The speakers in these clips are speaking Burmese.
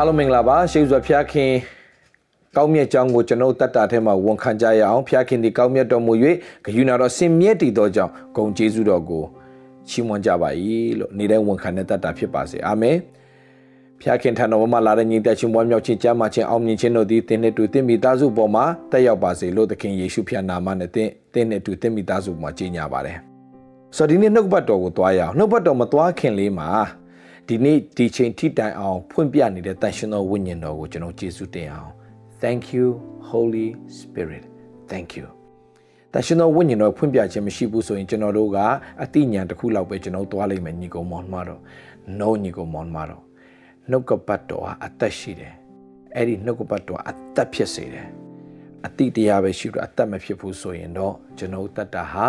အားလုံးမင်္ဂလာပါရှေးစွာဖျားခင်ကောင်းမြတ်ကြောင်းကိုကျွန်တော်တတ်တာထဲမှာဝန်ခံကြရအောင်ဖျားခင်ဒီကောင်းမြတ်တော်မူ၍ဂယုဏတော်ဆင်မြဲတည်သောကြောင့်ဂုံကျေးဇူးတော်ကိုချီးမွမ်းကြပါ၏လို့နေတဲ့ဝန်ခံတဲ့တတ်တာဖြစ်ပါစေအာမင်ဖျားခင်ထံတော်မှာလာတဲ့ညီတဲ့ချင်းပွားမြောက်ခြင်းကြမ်းမှခြင်းအောင်မြင်ခြင်းတို့သည်တင်းနဲ့တူတင်းမိသားစုပေါ်မှာတက်ရောက်ပါစေလို့သခင်ယေရှုဖျားနာမနဲ့တင်းတင်းနဲ့တူတင်းမိသားစုပေါ်မှာကြီးညာပါတယ်ဆိုတော့ဒီနေ့နှုတ်ဘတ်တော်ကိုသွားရအောင်နှုတ်ဘတ်တော်မသွားခင်လေးမှာ ဒီနေ့ဒီချိန်ထိတိုင်အောင်ဖွင့်ပြနေတဲ့တန်ရှင်သောဝိညာဉ်တော်ကိုကျွန်တော်ကျေးဇူးတင်အောင် Thank you Holy Spirit Thank you တန်ရှင်သောဝိညာဉ်တော်ဖွင့်ပြခြင်းမရှိဘူးဆိုရင်ကျွန်တော်တို့ကအတိညာတစ်ခုလောက်ပဲကျွန်တော်သွားလိမ့်မယ်ညီကောင်မောင်မတော် no ညီကောင်မောင်မတော်နှုတ်ကပတ်တော်ဟာအသက်ရှိတယ်အဲ့ဒီနှုတ်ကပတ်တော်အသက်ဖြစ်စေတယ်အတိတရားပဲရှိတော့အသက်မဖြစ်ဘူးဆိုရင်တော့ကျွန်တော်တတ်တာဟာ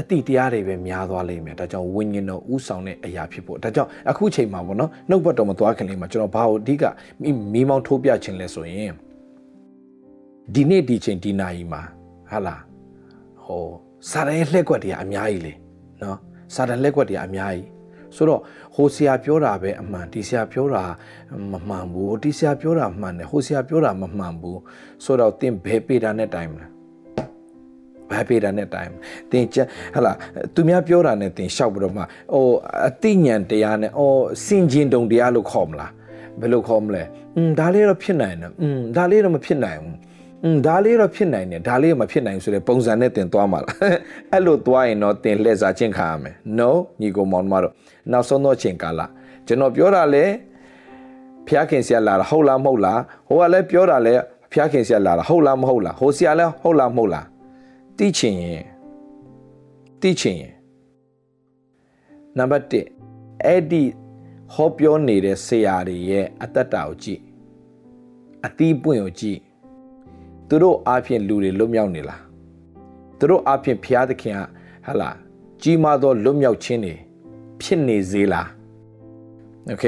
အတိတရားတွေပဲများသွားလိမ့်မယ်ဒါကြောင့်ဝိညာဉ်တော်ဥဆောင်တဲ့အရာဖြစ်ဖို့ဒါကြောင့်အခုချိန်မှာပေါ့နော်နှုတ်ဘတ်တော်မသွားခင်လေးမှာကျွန်တော်ဘာကိုအဓိကမီးမောင်းထိုးပြခြင်းလဲဆိုရင်ဒီနေ့ဒီချိန်ဒီနာရီမှာဟာလားဟိုစာရန်လှက်ကွက်တွေကအများကြီးလေနော်စာရန်လှက်ကွက်တွေကအများကြီးဆိုတော့ဟိုဆရာပြောတာပဲအမှန်ဒီဆရာပြောတာမမှန်ဘူးဒီဆရာပြောတာမှန်တယ်ဟိုဆရာပြောတာမမှန်ဘူးဆိုတော့သင်ဘယ်ပေတာနဲ့တိုင်မလဲ ဘာပေတာနဲ့တိုင်တင်ချဟလာသူများပြောတာနဲ့တင်လျှောက်ပြီးတော့မှဟိုအသိဉာဏ်တရားနဲ့အော်စင်ကျင်တုံတရားလို့ခေါ်မလားဘယ်လိုခေါ်မလဲอืมဒါလေးတော့ဖြစ်နိုင်တယ်อืมဒါလေးတော့မဖြစ်နိုင်ဘူးอืมဒါလေးတော့ဖြစ်နိုင်တယ်ဒါလေးမဖြစ်နိုင်ဆိုတဲ့ပုံစံနဲ့တင်သွားမှာလားအဲ့လိုသွားရင်တော့တင်လှည့်စားခြင်းခံရမယ် no ညီကိုမောင်မတို့နောက်ဆုံးတော့ချိန်ကာလကျွန်တော်ပြောတာလေဖျားခင်ဆရာလာတာဟုတ်လားမဟုတ်လားဟိုကလည်းပြောတာလေဖျားခင်ဆရာလာတာဟုတ်လားမဟုတ်လားဟိုဆရာလည်းဟုတ်လားမဟုတ်လား သိချင်ရင်သိချင်ရင်နံပါတ်1အဲ့ဒီဟောပြောနေတဲ့ဆရာတွေရဲ့အတ္တတာကိုကြည့်အသီးပွင့်ကိုကြည့်သူတို့အားဖြင့်လူတွေလွတ်မြောက်နေလားသူတို့အားဖြင့်ဘုရားသခင်ကဟာလာကြီးမားသောလွတ်မြောက်ခြင်းတွေဖြစ်နေစေလားโอเค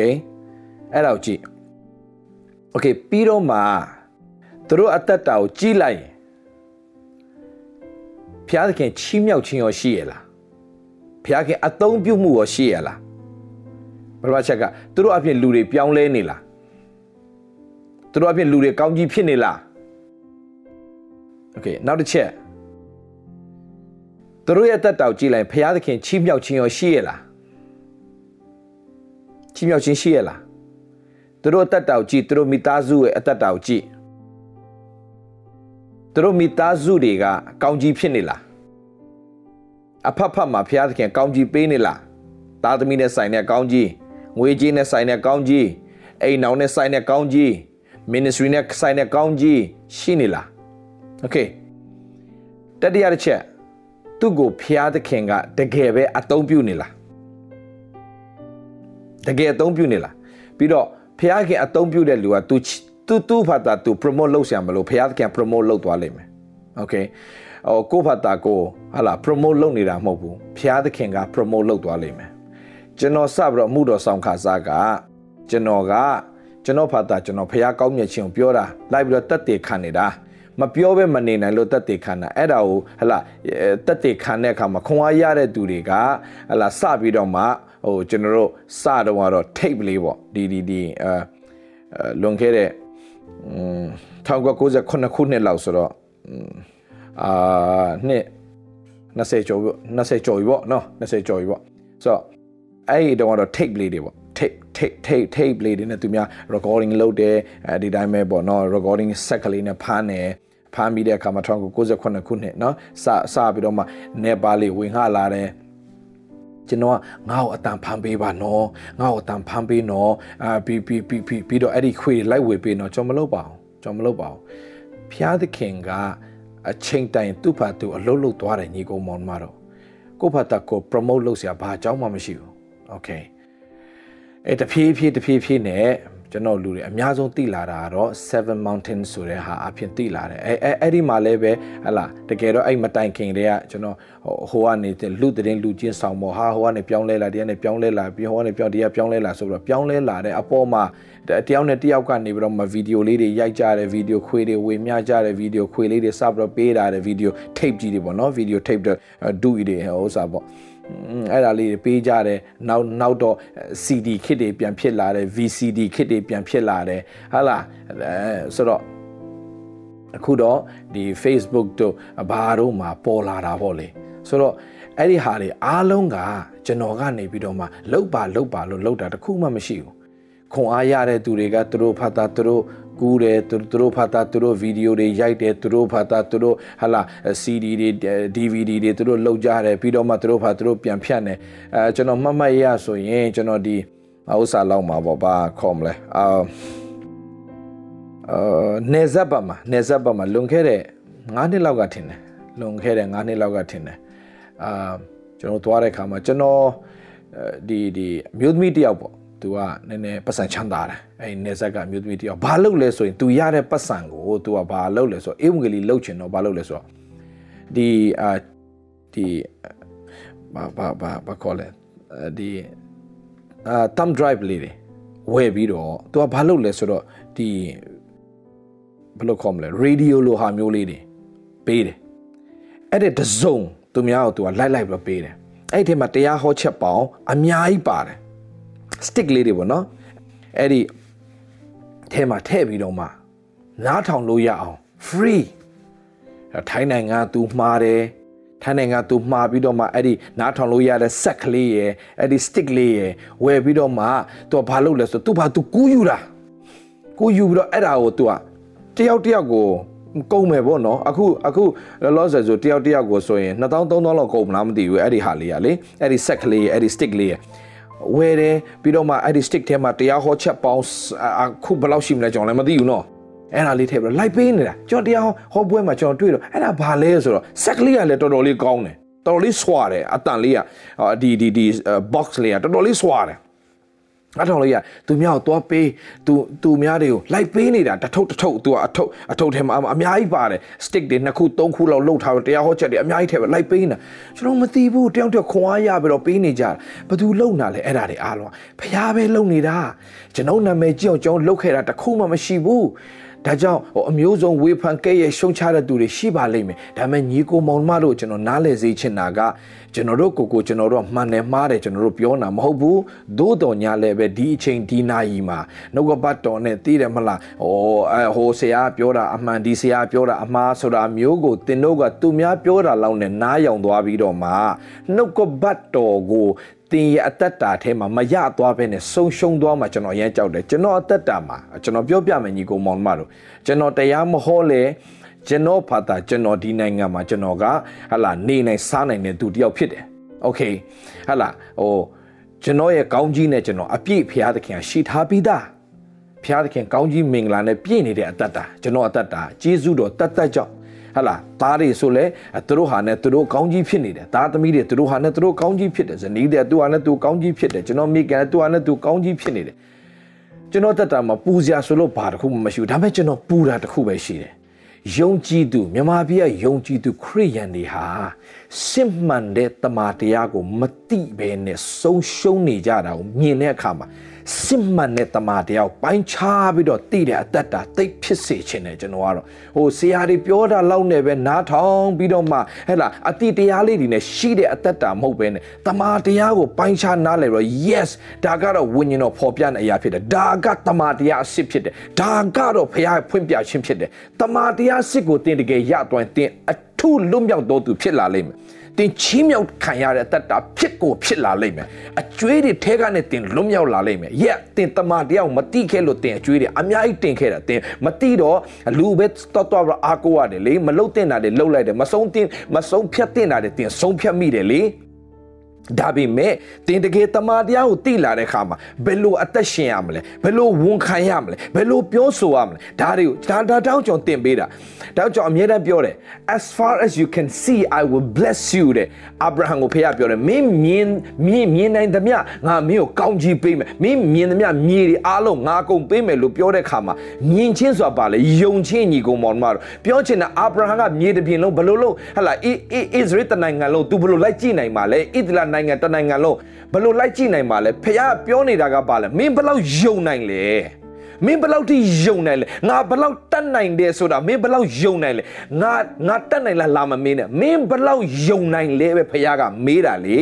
အဲ့ဒါကိုကြည့်โอเคပြီးတော့မှသူတို့အတ္တတာကိုကြည့်လိုက်ရင် ဘုရားသခင်ချီးမြှောက်ခြင်းရောရှိရလားဘုရားခင်အသုံးပြုမှုရောရှိရလားပထမချက်ကသူတို့အပြင်လူတွေပြောင်းလဲနေလားသူတို့အပြင်လူတွေကောင်းကြီးဖြစ်နေလားโอเคနောက်တစ်ချက်သူတို့ရဲ့တက်တောက်ကြည့်လိုက်ဘုရားသခင်ချီးမြှောက်ခြင်းရောရှိရလားချီးမြှောက်ခြင်းရှိရလားသူတို့တက်တောက်ကြည့်သူတို့မိသားစုရဲ့အသက်တောက်ကြည့် သူတို့မိသားစုတွေကကောင်းကြီးဖြစ်နေလားအဖက်ဖက်မှာဘုရားသခင်ကောင်းကြီးပေးနေလားသားသမီးနဲ့ဆိုင်တဲ့ကောင်းကြီးငွေကြေးနဲ့ဆိုင်တဲ့ကောင်းကြီးအိမ်အောင်နဲ့ဆိုင်တဲ့ကောင်းကြီး ministry နဲ့ဆိုင်တဲ့ကောင်းကြီးရှိနေလား okay တတိယတစ်ချက်သူ့ကိုဘုရားသခင်ကတကယ်ပဲအသုံးပြုနေလားတကယ်အသုံးပြုနေလားပြီးတော့ဘုရားခင်အသုံးပြုတဲ့လူက तू သူသူ့ဘာသာသူ promote လုပ်ဆရာမလို့ဖခင်က promote လုပ်သွားလိမ့်မယ်။ Okay ။ဟိုကိုဘာသာကိုဟာလာ promote လုပ်နေတာမဟုတ်ဘူး။ဖခင်က promote လုပ်သွားလိမ့်မယ်။ကျွန်တော်စပြီးတော့မှုတော်ဆောင်ခါစားကကျွန်တော်ကကျွန်တော်ဘာသာကျွန်တော်ဖခင်ကောင်းမြတ်ခြင်းကိုပြောတာလိုက်ပြီးတော့တက်တည်ခံနေတာမပြောဘဲမနေနိုင်လို့တက်တည်ခံတာအဲ့ဒါကိုဟလာတက်တည်ခံတဲ့အခါမှာခွန်အားရတဲ့သူတွေကဟလာစပြီးတော့မှဟိုကျွန်တော်တို့စတော့ကတော့ tape လေးပေါ့ဒီဒီဒီအဲလွန်ခဲ့တဲ့ 1998ခုနှစ်လောက်ဆိုတော့အာနှစ်20ကျော်20ကျော်ပြီပေါ့နော်20ကျော်ပြီပေါ့ဆိုတော့အဲ့ဒီတော့ကတော့ tape လေးတွေပေါ့ tape tape tape tape လေးတွေနဲ့သူများ recording လုပ်တယ်အဲဒီတိုင်းပဲပေါ့နော် recording set ကလေးနဲ့ဖမ်းတယ်ဖမ်းပြီးတဲ့အခါမှာ1998ခုနှစ်နော်စစပြီးတော့မှ Nepal လေးဝင်ခလာတယ် ကျွန်တော်ကငါ့ကိုအတန်ဖမ်းပေးပါနော်ငါ့ကိုအတန်ဖမ်းပေးနော်အာပြီးပြီးပြီးပြီးပြီးတော့အဲ့ဒီခွေလိုက်ဝေပေးနော်ကျွန်တော်မလုပ်ပါဘူးကျွန်တော်မလုပ်ပါဘူးဖျားသခင်ကအချိန်တိုင်သူ့ဘာသူအလုပ်လုပ်သွားတယ်ညီကောင်မောင်မတော်ကိုဖတ်တာကို promote လုပ်စရာဘာအကြောင်းမှမရှိဘူး okay အဲ့တဖြည်းဖြည်းတဖြည်းဖြည်းနဲ့ ကျွန်တော်လူတွေအများဆုံးသိလာတာကတော့ Seven Mountains ဆိုတဲ့ဟာအဖြစ်သိလာတယ်အဲအဲ့ဒီမှာလည်းပဲဟလာတကယ်တော့အဲ့မတိုင်ခင်တည်းကကျွန်တော်ဟိုကနေလူတဲ့လူချင်းဆောင်မော်ဟာဟိုကနေပြောင်းလဲလာတရားနဲ့ပြောင်းလဲလာပြီးဟိုကနေပြောင်းတရားပြောင်းလဲလာဆိုတော့ပြောင်းလဲလာတဲ့အပေါ်မှာတယောက်နဲ့တယောက်ကနေပြီးတော့မှဗီဒီယိုလေးတွေရိုက်ကြတယ်ဗီဒီယိုခွေတွေဝေမျှကြတယ်ဗီဒီယိုခွေလေးတွေစပြီးတော့ပေးတာတယ်ဗီဒီယို tape ကြီးတွေပေါ့နော်ဗီဒီယို tape ဒူတွေဟိုဥစားပေါ့ အဲ့ဒါလေးတွေပေးကြတယ်နောက်နောက်တော့ CD ခစ်တွေပြန်ဖြစ်လာတယ် VCD ခစ်တွေပြန်ဖြစ်လာတယ်ဟာလားအဲဆိုတော့အခုတော့ဒီ Facebook တို့ဘာတို့မှာပေါ်လာတာပေါ့လေဆိုတော့အဲ့ဒီဟာတွေအားလုံးကကျွန်တော်ကနေပြီးတော့မှလောက်ပါလောက်ပါလို့လောက်တာတခုမှမရှိဘူး ခွန်အားရတဲ့သူတွေကသူတို့ဖတ်တာသူတို့ကူးတယ်သူတို့ဖတ်တာသူတို့ဗီဒီယိုတွေရိုက်တယ်သူတို့ဖတ်တာသူတို့ဟာလာ CD တွေ DVD တွေသူတို့လောက်ကြတယ်ပြီးတော့မှသူတို့ဖတ်သူတို့ပြန်ဖြတ်နေအဲကျွန်တော်မှတ်မှတ်ရဆိုရင်ကျွန်တော်ဒီဥစ္စာလောက်မှာပေါ့ဘာခေါ်မလဲအာအာနေဇပ်ပါမှာနေဇပ်ပါမှာလွန်ခဲ့တဲ့9နှစ်လောက်ကထင်တယ်လွန်ခဲ့တဲ့9နှစ်လောက်ကထင်တယ်အာကျွန်တော်သွားတဲ့ခါမှာကျွန်တော်ဒီဒီမြို့သမီးတယောက်ပေါ့ သူကနည်းနည်းပတ်စံချမ်းသာတယ်အဲ့နေဆက်ကမြို့သမီးတယောက်ဘာလုပ်လဲဆိုရင်သူရတဲ့ပတ်စံကိုသူကဘာလုပ်လဲဆိုတော့အေဝံဂေလိလုပ်ချင်တော့ဘာလုပ်လဲဆိုတော့ဒီအာဒီဘာဘာဘာဘာခေါ်လဲဒီအာ thumb drive လေးတွေဝယ်ပြီးတော့သူကဘာလုပ်လဲဆိုတော့ဒီဘယ်လိုခေါ်မလဲ radio လိုဟာမျိုးလေးတွေပေးတယ်အဲ့ဒါတစုံသူများကိုသူကလိုက်လိုက်ပြီးပေးတယ်အဲ့ဒီထဲမှာတရားဟောချက်ပေါင်းအများကြီးပါတယ် stick လေးတွေပေါ့နော်အဲ့ဒီထဲမှာထည့်ပြီးတော့မှနားထောင်လို့ရအောင် free ထိုင်းနိုင်ငံသူမှားတယ်ထိုင်းနိုင်ငံသူမှားပြီးတော့မှအဲ့ဒီနားထောင်လို့ရတဲ့ set ကလေးရယ်အဲ့ဒီ stick လေးရယ်ဝယ်ပြီးတော့မှသူကဘာလုပ်လဲဆိုသူဘာသူကူးယူတာကူးယူပြီးတော့အဲ့ဒါကိုသူကတယောက်တယောက်ကိုကုန်မယ်ပေါ့နော်အခုအခုလောလောဆယ်ဆိုတယောက်တယောက်ကိုဆိုရင်2000 3000လောက်ကုန်မလားမသိဘူးအဲ့ဒီဟာလေးကလေအဲ့ဒီ set ကလေးအဲ့ဒီ stick လေးရယ် ဝယ်တယ်ပြီးတော့မှအဲ့ဒီ stick ထဲမှာတရားဟောချက်ပေါင်းအခုဘယ်လောက်ရှိမလဲကျွန်တော်လည်းမသိဘူးနော်အဲ့ဒါလေးထည့်ပြီးတော့ live ပေးနေတာကျွန်တော်တရားဟောပွဲမှာကျွန်တော်တွေ့တော့အဲ့ဒါဘာလဲဆိုတော့ set လေးကလည်းတော်တော်လေးကောင်းတယ်တော်တော်လေးဆွာတယ်အတန်လေးကဒီဒီဒီ box လေးကတော်တော်လေးဆွာတယ် အထောင်လေးရသူများကိုသွားပေးသူသူများတွေကိုလိုက်ပေးနေတာတထုပ်တထုပ်သူကအထုပ်အထုပ်ထဲမှာအများကြီးပါတယ် stick တွေနှစ်ခုသုံးခုလောက်လှုပ်ထားတော့တရားဟောချက်တွေအများကြီးထဲပဲလိုက်ပေးနေတာကျွန်တော်မသိဘူးတယောက်တယောက်ခွန်အားရပြီးတော့ပေးနေကြဘယ်သူလုံနာလဲအဲ့ဒါတွေအားလုံးဖျားပဲလုံနေတာကျွန်တော်နာမည်ကြည့်အောင်ကျွန်တော်လှုပ်ခဲ့တာတခုမှမရှိဘူး ဒါကြောင့်ဟိုအမျိုးစုံဝေဖန်ကဲ့ရဲ့ရှုံချတဲ့သူတွေရှိပါလိမ့်မယ်ဒါပေမဲ့ညီကိုမောင်မတို့ကျွန်တော်နားလည်စေချင်တာကကျွန်တော်တို့ကိုကိုကျွန်တော်တို့မှန်တယ်မှားတယ်ကျွန်တော်တို့ပြောတာမဟုတ်ဘူးသို့တော်ညာလည်းပဲဒီအချိန်ဒီနာရီမှာနှုတ်ကပတ်တော်နဲ့သိတယ်မလားဟိုအဲဟိုဆရာပြောတာအမှန်ဒီဆရာပြောတာအမှားဆိုတာမျိုးကိုသင်တို့ကသူများပြောတာလောက်နဲ့နားယောင်သွားပြီးတော့မှနှုတ်ကပတ်တော်ကို တင်ရဲ့အသက်တာထဲမှာမရသွားဘဲနဲ့ဆုံရှုံသွားမှကျွန်တော်ရမ်းကြောက်တယ်ကျွန်တော်အသက်တာမှာကျွန်တော်ပြောပြမယ်ညီကောင်မောင်မတို့ကျွန်တော်တရားမဟောလေကျွန်တော်ဖတ်တာကျွန်တော်ဒီနိုင်ငံမှာကျွန်တော်ကဟလာနေနိုင်စားနိုင်တဲ့သူတယောက်ဖြစ်တယ်โอเคဟလာဟိုကျွန်တော်ရဲ့ကောင်းကြီးနဲ့ကျွန်တော်အပြည့်ဖရာသခင်ရှိထားပြီးသားဖရာသခင်ကောင်းကြီးမင်္ဂလာနဲ့ပြည့်နေတဲ့အသက်တာကျွန်တော်အသက်တာဂျေဇုတော်တတ်တတ်ကြောင့် ဟလာသားတွေဆိုလဲသူတို့ဟာနဲ့သူတို့ကောင်းကြီးဖြစ်နေတယ်သားသမီးတွေသူတို့ဟာနဲ့သူတို့ကောင်းကြီးဖြစ်တယ်ဇနီးတွေသူဟာနဲ့သူကောင်းကြီးဖြစ်တယ်ကျွန်တော်မိကန်သူဟာနဲ့သူကောင်းကြီးဖြစ်နေတယ်ကျွန်တော်တက်တာမှာပူစရာဆိုလို့ဘာတစ်ခုမှမရှိဘူးဒါပေမဲ့ကျွန်တော်ပူတာတစ်ခုပဲရှိတယ်ယုံကြည်သူမြန်မာပြည်ကယုံကြည်သူခရိယန်တွေဟာစစ်မှန်တဲ့တမန်တရားကိုမသိဘဲနဲ့ဆုံးရှုံးနေကြတာကိုမြင်တဲ့အခါမှာ စစ်မှန်တဲ့တမန်တရားကိုပိုင်းခြားပြီးတော့သိတဲ့အတ္တတာသိဖြစ်စေခြင်းနဲ့ကျွန်တော်ကတော့ဟိုဆရာတွေပြောတာလောက်နဲ့ပဲနားထောင်ပြီးတော့မှဟဲ့လားအတိတရားလေးတွေနဲ့ရှိတဲ့အတ္တတာမဟုတ်ပဲနဲ့တမန်တရားကိုပိုင်းခြားနားလည်တော့ yes ဒါကတော့ဝိညာဉ်တော်ဖော်ပြတဲ့အရာဖြစ်တယ်ဒါကတမန်တရားအစစ်ဖြစ်တယ်ဒါကတော့ဖခင်ဖွင့်ပြခြင်းဖြစ်တယ်တမန်တရားစစ်ကိုတင်တကယ်ရတော့တင်အထုလွတ်မြောက်တော်သူဖြစ်လာလိမ့်မယ် တင်ချီးမြှောက်ခံရတဲ့တတ်တာဖြစ်ကိုဖြစ်လာလိမ့်မယ်အကျွေးတွေထဲကနေတင်လွတ်မြောက်လာလိမ့်မယ်ရက်တင်တမန်တရားမတိခဲ့လို့တင်အကျွေးတွေအများကြီးတင်ခဲ့တာတင်မတိတော့လူပဲတော်တော်အားကိုးရတယ်လေမလုတ်တင်တာတွေလုတ်လိုက်တယ်မဆုံးတင်မဆုံးဖြတ်တင်တာတွေတင်ဆုံးဖြတ်မိတယ်လေ ဒါပေမဲ့တင်တကယ်တမာတရားကိုသိလာတဲ့အခါမှာဘယ်လိုအသက်ရှင်ရမလဲဘယ်လိုဝန်ခံရမလဲဘယ်လိုပြောဆိုရမလဲဒါတွေကိုဒါဒါတောင်းကြောင်တင်ပေးတာတောင်းကြောင်အမြဲတမ်းပြောတယ် as far as you can see i will bless you တဲ့အာဗြဟံကိုဖေရပြောတယ်မင်းမြင်မြင်မြင်နိုင်သမျှငါမင်းကိုကောင်းကြီးပေးမယ်မင်းမြင်သမျှမြေတွေအားလုံးငါကုန်ပေးမယ်လို့ပြောတဲ့အခါမှာမြင်ချင်းဆိုတာပါလေယုံချင်းညီကောင်မောင်မတို့ပြောချင်တာအာဗြဟံကမြေတစ်ပြင်လုံးဘယ်လိုလုံးဟလာဣဣဣသရေတနိုင်ငံလုံး तू ဘယ်လိုလိုက်ကြည့်နိုင်မှာလဲဣသလနိုင်ငံတနိုင်ငံလုံးဘယ်လိုလိုက်ကြည့်နိုင်မှာလဲဖះပြောနေတာကပါလဲမင်းဘယ်လောက်ယုံနိုင်လဲမင်းဘယ်လောက်ထိယုံနိုင်လဲငါဘယ်လောက်တတ်နိုင်တယ်ဆိုတာမင်းဘယ်လောက်ယုံနိုင်လဲငါငါတတ်နိုင်လားလာမမင်းနဲ့မင်းဘယ်လောက်ယုံနိုင်လဲပဲဖခင်ကမေးတာလေ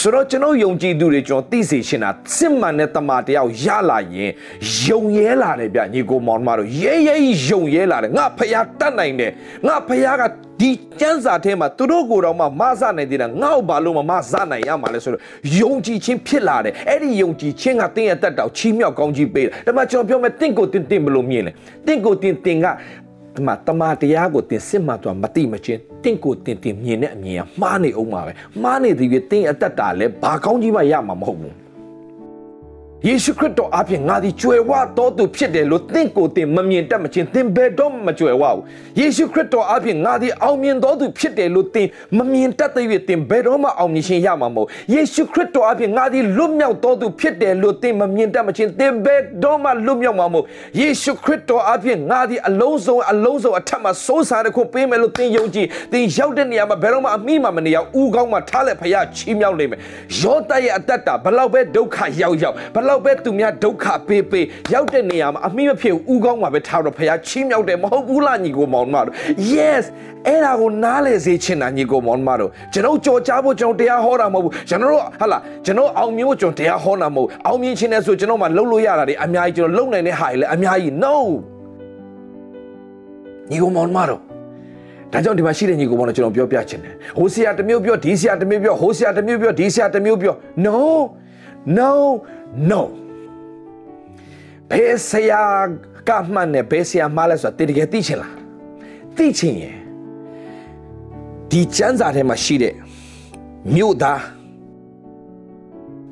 ဆိုတော့ကျွန်တော်ယုံကြည်သူတွေကျွန်တော်သိစေရှင်တာစစ်မှန်တဲ့တမန်တရားကိုရလာရင်ယုံရဲလာတယ်ဗျညီကိုမောင်မတို့ရဲရဲယုံရဲလာတယ်ငါဖခင်တတ်နိုင်တယ်ငါဖခင်က ဒီကျမ်းစာထဲမှာသူတို့ကိုယ်တော်မှမဆနိုင်သေးတာငါ့ကိုဘာလို့မမဆနိုင်ရမှာလဲဆိုတော့ယုံကြည်ခြင်းဖြစ်လာတယ်အဲ့ဒီယုံကြည်ခြင်းကတင်းရဲ့တက်တောက်ချီးမြှောက်ကောင်းကြီးပေးတယ်ဒါမှကျွန်တော်ပြောမယ်တင့်ကိုတင်းတင်းဘလို့မြင်လဲတင့်ကိုတင်းတင်းကဒီမှာတမန်တရားကိုတင်စစ်မှတော့မတိမချင်းတင့်ကိုတင်တင်မြင်တဲ့အမြင်ကမှားနေအောင်ပါပဲမှားနေသည်ပြတင်းအသက်တာလဲဘာကောင်းကြီးမှရမှာမဟုတ်ဘူး ယေရှုခရစ်တော်အပြင်ငါသည်ကြွယ်ဝတော်သူဖြစ်တယ်လို့သင်ကိုယ်တင်မမြင်တတ်မချင်းသင်ဘယ်တော့မှမကြွယ်ဝဘူးယေရှုခရစ်တော်အပြင်ငါသည်အောင်မြင်တော်သူဖြစ်တယ်လို့သင်မမြင်တတ်တဲ့၍သင်ဘယ်တော့မှအောင်မြင်ခြင်းရမှာမဟုတ်ယေရှုခရစ်တော်အပြင်ငါသည်လွတ်မြောက်တော်သူဖြစ်တယ်လို့သင်မမြင်တတ်မချင်းသင်ဘယ်တော့မှလွတ်မြောက်မှာမဟုတ်ယေရှုခရစ်တော်အပြင်ငါသည်အလုံးစုံအလုံးစုံအထက်မှာစိုးစားတဲ့ခုပေးမယ်လို့သင်ယုံကြည်သင်ရောက်တဲ့နေရာမှာဘယ်တော့မှအမိမှမနေရဦးကောင်းမှထားလက်ဖရာချီးမြှောက်နေမယ်ယောသရဲ့အသက်တာဘလောက်ပဲဒုက္ခရောက်ရောက်ဘလောက်ပဲသူများဒုက္ခပေးပေးရောက်တဲ့နေရာမှာအမိမဖြစ်ဦးကောင်းမှာပဲထားတော့ဖရာချီးမြှောက်တယ်မဟုတ်ဘူးလားညီကိုမောင်မတို့ yes အဲ့ဒါကိုနားလေစေချင်တာညီကိုမောင်မတို့ကျွန်တော်ကြော်ကြားဖို့ကျွန်တော်တရားဟောတာမဟုတ်ဘူးကျွန်တော်တို့ဟာလာကျွန်တော်အောင်မြင်ဖို့ကျွန်တော်တရားဟောတာမဟုတ်အောင်မြင်ခြင်းနဲ့ဆိုကျွန်တော်မှလှုပ်လို့ရတာတွေအများကြီးကျွန်တော်လုံနိုင်တဲ့ဟာတွေလည်းအများကြီး no ညီကိုမောင်မတို့ဒါကြောင့်ဒီမှာရှိတဲ့ညီကိုမောင်တို့ကျွန်တော်ပြောပြချင်တယ်ဟိုဆရာတစ်မျိုးပြောဒီဆရာတစ်မျိုးပြောဟိုဆရာတစ်မျိုးပြောဒီဆရာတစ်မျိုးပြော no no no ဘယ်ဆရာကမှန်နဲ့ဘယ်ဆရာမှားလဲဆိုတာတကယ်သိချင်လားသိချင်ရင်ဒီကျမ်းစာထဲမှာရှိတဲ့မြို့သား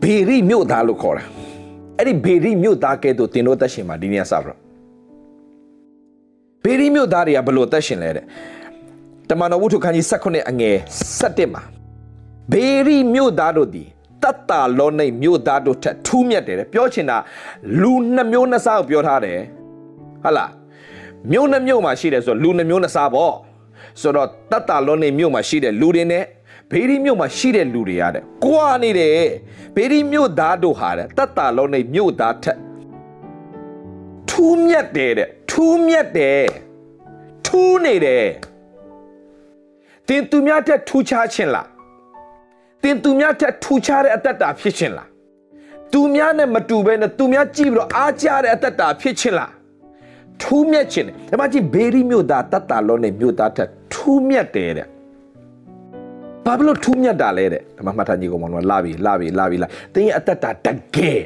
ဘေရီမြို့သားလို့ခေါ်တာအဲ့ဒီဘေရီမြို့သားကဲ့သို့တင်တို့သက်ရှင်မှာဒီနေ့စပါဘေရီမြို့သားတွေကဘယ်လိုသက်ရှင်လဲတဲ့တမန်တော်ဝုထုခန်းကြီး16အငယ်17မှာဘေရီမြို့သားတို့သည် တတ်တာလောနေမြို့သားတို့ထက်ထူးမြတ်တယ်ပြောချင်တာလူနှစ်မျိုးနှစ်စားကိုပြောထားတယ်ဟုတ်လားမြို့နှစ်မြို့မှာရှိတယ်ဆိုတော့လူနှစ်မျိုးနှစ်စားပေါ့ဆိုတော့တတ်တာလောနေမြို့မှာရှိတဲ့လူတွေနဲ့ဘေဒီမြို့မှာရှိတဲ့လူတွေရတဲ့ကွာနေတယ်ဘေဒီမြို့သားတို့ဟာတဲ့တတ်တာလောနေမြို့သားထက်ထူးမြတ်တယ်တဲ့ထူးမြတ်တယ်ထူးနေတယ်တင်သူများထက်ထူးခြားခြင်းလား တင်သူများထက်ထူခြားတဲ့အတ္တတာဖြစ်ခြင်းလားသူများနဲ့မတူဘဲနဲ့သူများကြည့်ပြီးတော့အားကြတဲ့အတ္တတာဖြစ်ခြင်းလားထူးမြတ်ခြင်းတယ်ဒီမှာကြည့်ဘေရီမြို့သားတတ်တာလုံးနဲ့မြို့သားထက်ထူးမြတ်တယ်တဲ့ဘာဖြစ်လို့ထူးမြတ်တာလဲတဲ့ဒီမှာမှတ်ထားကြည့်ကုန်ပါတော့လာပြီလာပြီလာပြီလာတင်းရဲ့အတ္တတာတကယ်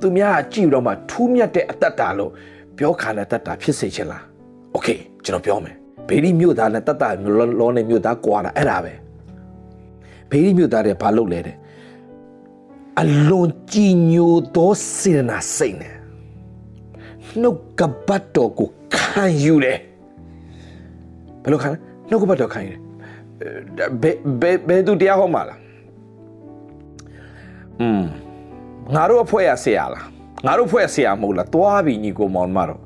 သူများကြည့်တော့မှထူးမြတ်တဲ့အတ္တတာလို့ပြောခံတဲ့အတ္တတာဖြစ်စေခြင်းလားโอเคကျွန်တော်ပြောမယ်ဘေရီမြို့သားနဲ့တတ်တာလုံးနဲ့မြို့သားကွာတာအဲ့ဒါပဲ ဘေးရီမြို့သားတွေဘာလုပ်လဲတဲ့အလွန်ကြည်ညိုသောစေနာစိတ်နဲ့နှုတ်ကပတ်တော်ကိုခံယူတယ်ဘယ်လိုခံလဲနှုတ်ကပတ်တော်ခံယူတယ်ဘယ်ဘယ်ဘယ်သူတရားဟောမှာလားอืมငါတို့အဖွဲ့ရဆရာလားငါတို့ဖွဲ့ဆရာမဟုတ်လားတွားပြီညီကိုမောင်မတော်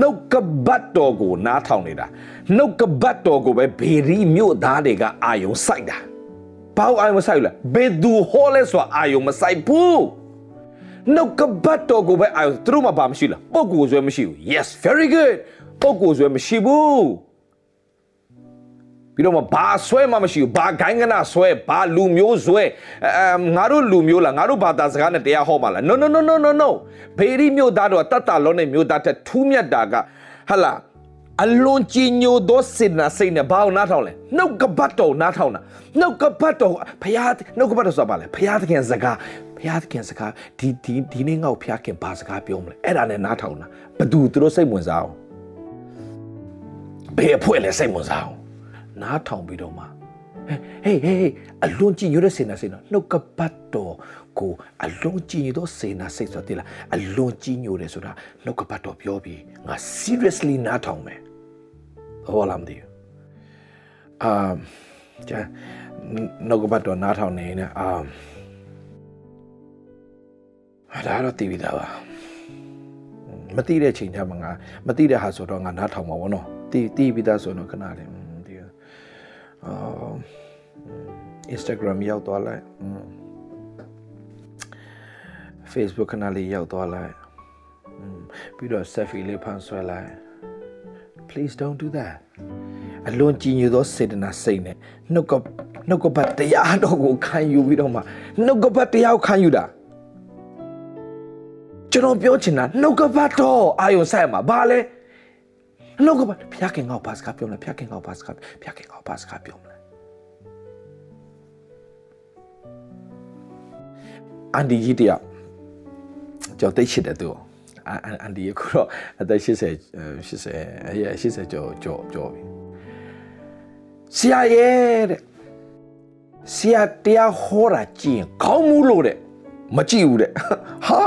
နှုတ်ကပတ်တော်ကိုနားထောင်နေတာနှုတ်ကပတ်တော်ကိုပဲဘေရီမြို့သားတွေကအာယုံစိုက်တာ ဘာအာယုံမဆိုင်ဘူးလားဘယ်သူဟောလဲဆိုတာအာယုံမဆိုင်ဘူးနှုတ်ကပတ်တော်ကိုပဲအာယုံသူတို့မှဘာမရှိလားပုံကိုဆွဲမရှိဘူး yes very good ပုံကိုဆွဲမရှိဘူးပြီးတော့မှဘာဆွဲမှမရှိဘူးဘာဂိုင်းကနာဆွဲဘာလူမျိုးဆွဲအဲငါတို့လူမျိုးလားငါတို့ဘာသာစကားနဲ့တရားဟောမှာလား no no no no no no ဘေရီမျိုးသားတော့တတ်တာလုံးနဲ့မျိုးသားတဲ့ထူးမြတ်တာကဟလာ အလွန်ကြီးညိုသောစေနာစိတ်နဲ့ဘာအောင်နားထောင်လဲနှုတ်ကပတ်တော်နားထောင်တာနှုတ်ကပတ်တော်ဖျားနှုတ်ကပတ်တော်ဆိုတာဘာလဲဖျားသခင်စကားဖျားသခင်စကားဒီဒီဒီနေ့ငေါ့ဖျားခင်ဘာစကားပြောမလဲအဲ့ဒါနဲ့နားထောင်တာဘသူသူတို့စိတ်ဝင်စားအောင်ဘယ်အဖွဲ့လဲစိတ်ဝင်စားအောင်နားထောင်ပြီးတော့မှဟေးဟေးဟေးအလွန်ကြည်ညိုတဲ့စေနာစိတ်နော်နှုတ်ကပတ်တော်ကိုအလွန်ကြည်ညိုသောစေနာစိတ်ဆိုတိလားအလွန်ကြည်ညိုတယ်ဆိုတာနှုတ်ကပတ်တော်ပြောပြီးငါ seriously နားထောင်မယ် ဟောလာမသိဘူးအာကျန်နှုတ်ကပတ်တော်နားထောင်နေနေအာအဲ့ဒါတော့တည်ပြီးသားပါမတိတဲ့ချိန်ကျမှငါမတိတဲ့ဟာဆိုတော့ငါနားထောင်မှာဗောနော်တီးတီးပြီးသားဆိုတော့ခဏလေးဒီအာ Instagram ရောက်သွားလိုက် Facebook ခဏလေးရောက်သွားလိုက်ပြီးတော့ selfie လေးဖန်ဆွဲလိုက် please don't do that အလွန်ကြည်ညိုသောစေတနာစိတ်နဲ့နှုတ်ကနှုတ်ကပတ်တရားတော်ကိုခံယူပြီးတော့မှနှုတ်ကပတ်တရားကိုခံယူတာကျွန်တော်ပြောချင်တာနှုတ်ကပတ်တော်အာယုံဆိုင်မှာဘာလဲနှုတ်ကပတ်ဖျားခင်ငေါ့ပါစကားပြောမလားဖျားခင်ငေါ့ပါစကားဖျားခင်ငေါ့ပါစကားပြောမလားအန်ဒီကြီးတယောက်ကျွန်တော်သိရှိတယ်သူအန် အန်ဒီကိုတော့အသက်80 80အဲ80ကျော်ကျော်ကျော်ပြီဆရာရဲ့တဲ့ဆရာတရားဟောတာကြည့်ရင်ခေါင်းမူးလို့တဲ့မကြည့်ဘူးတဲ့ဟာ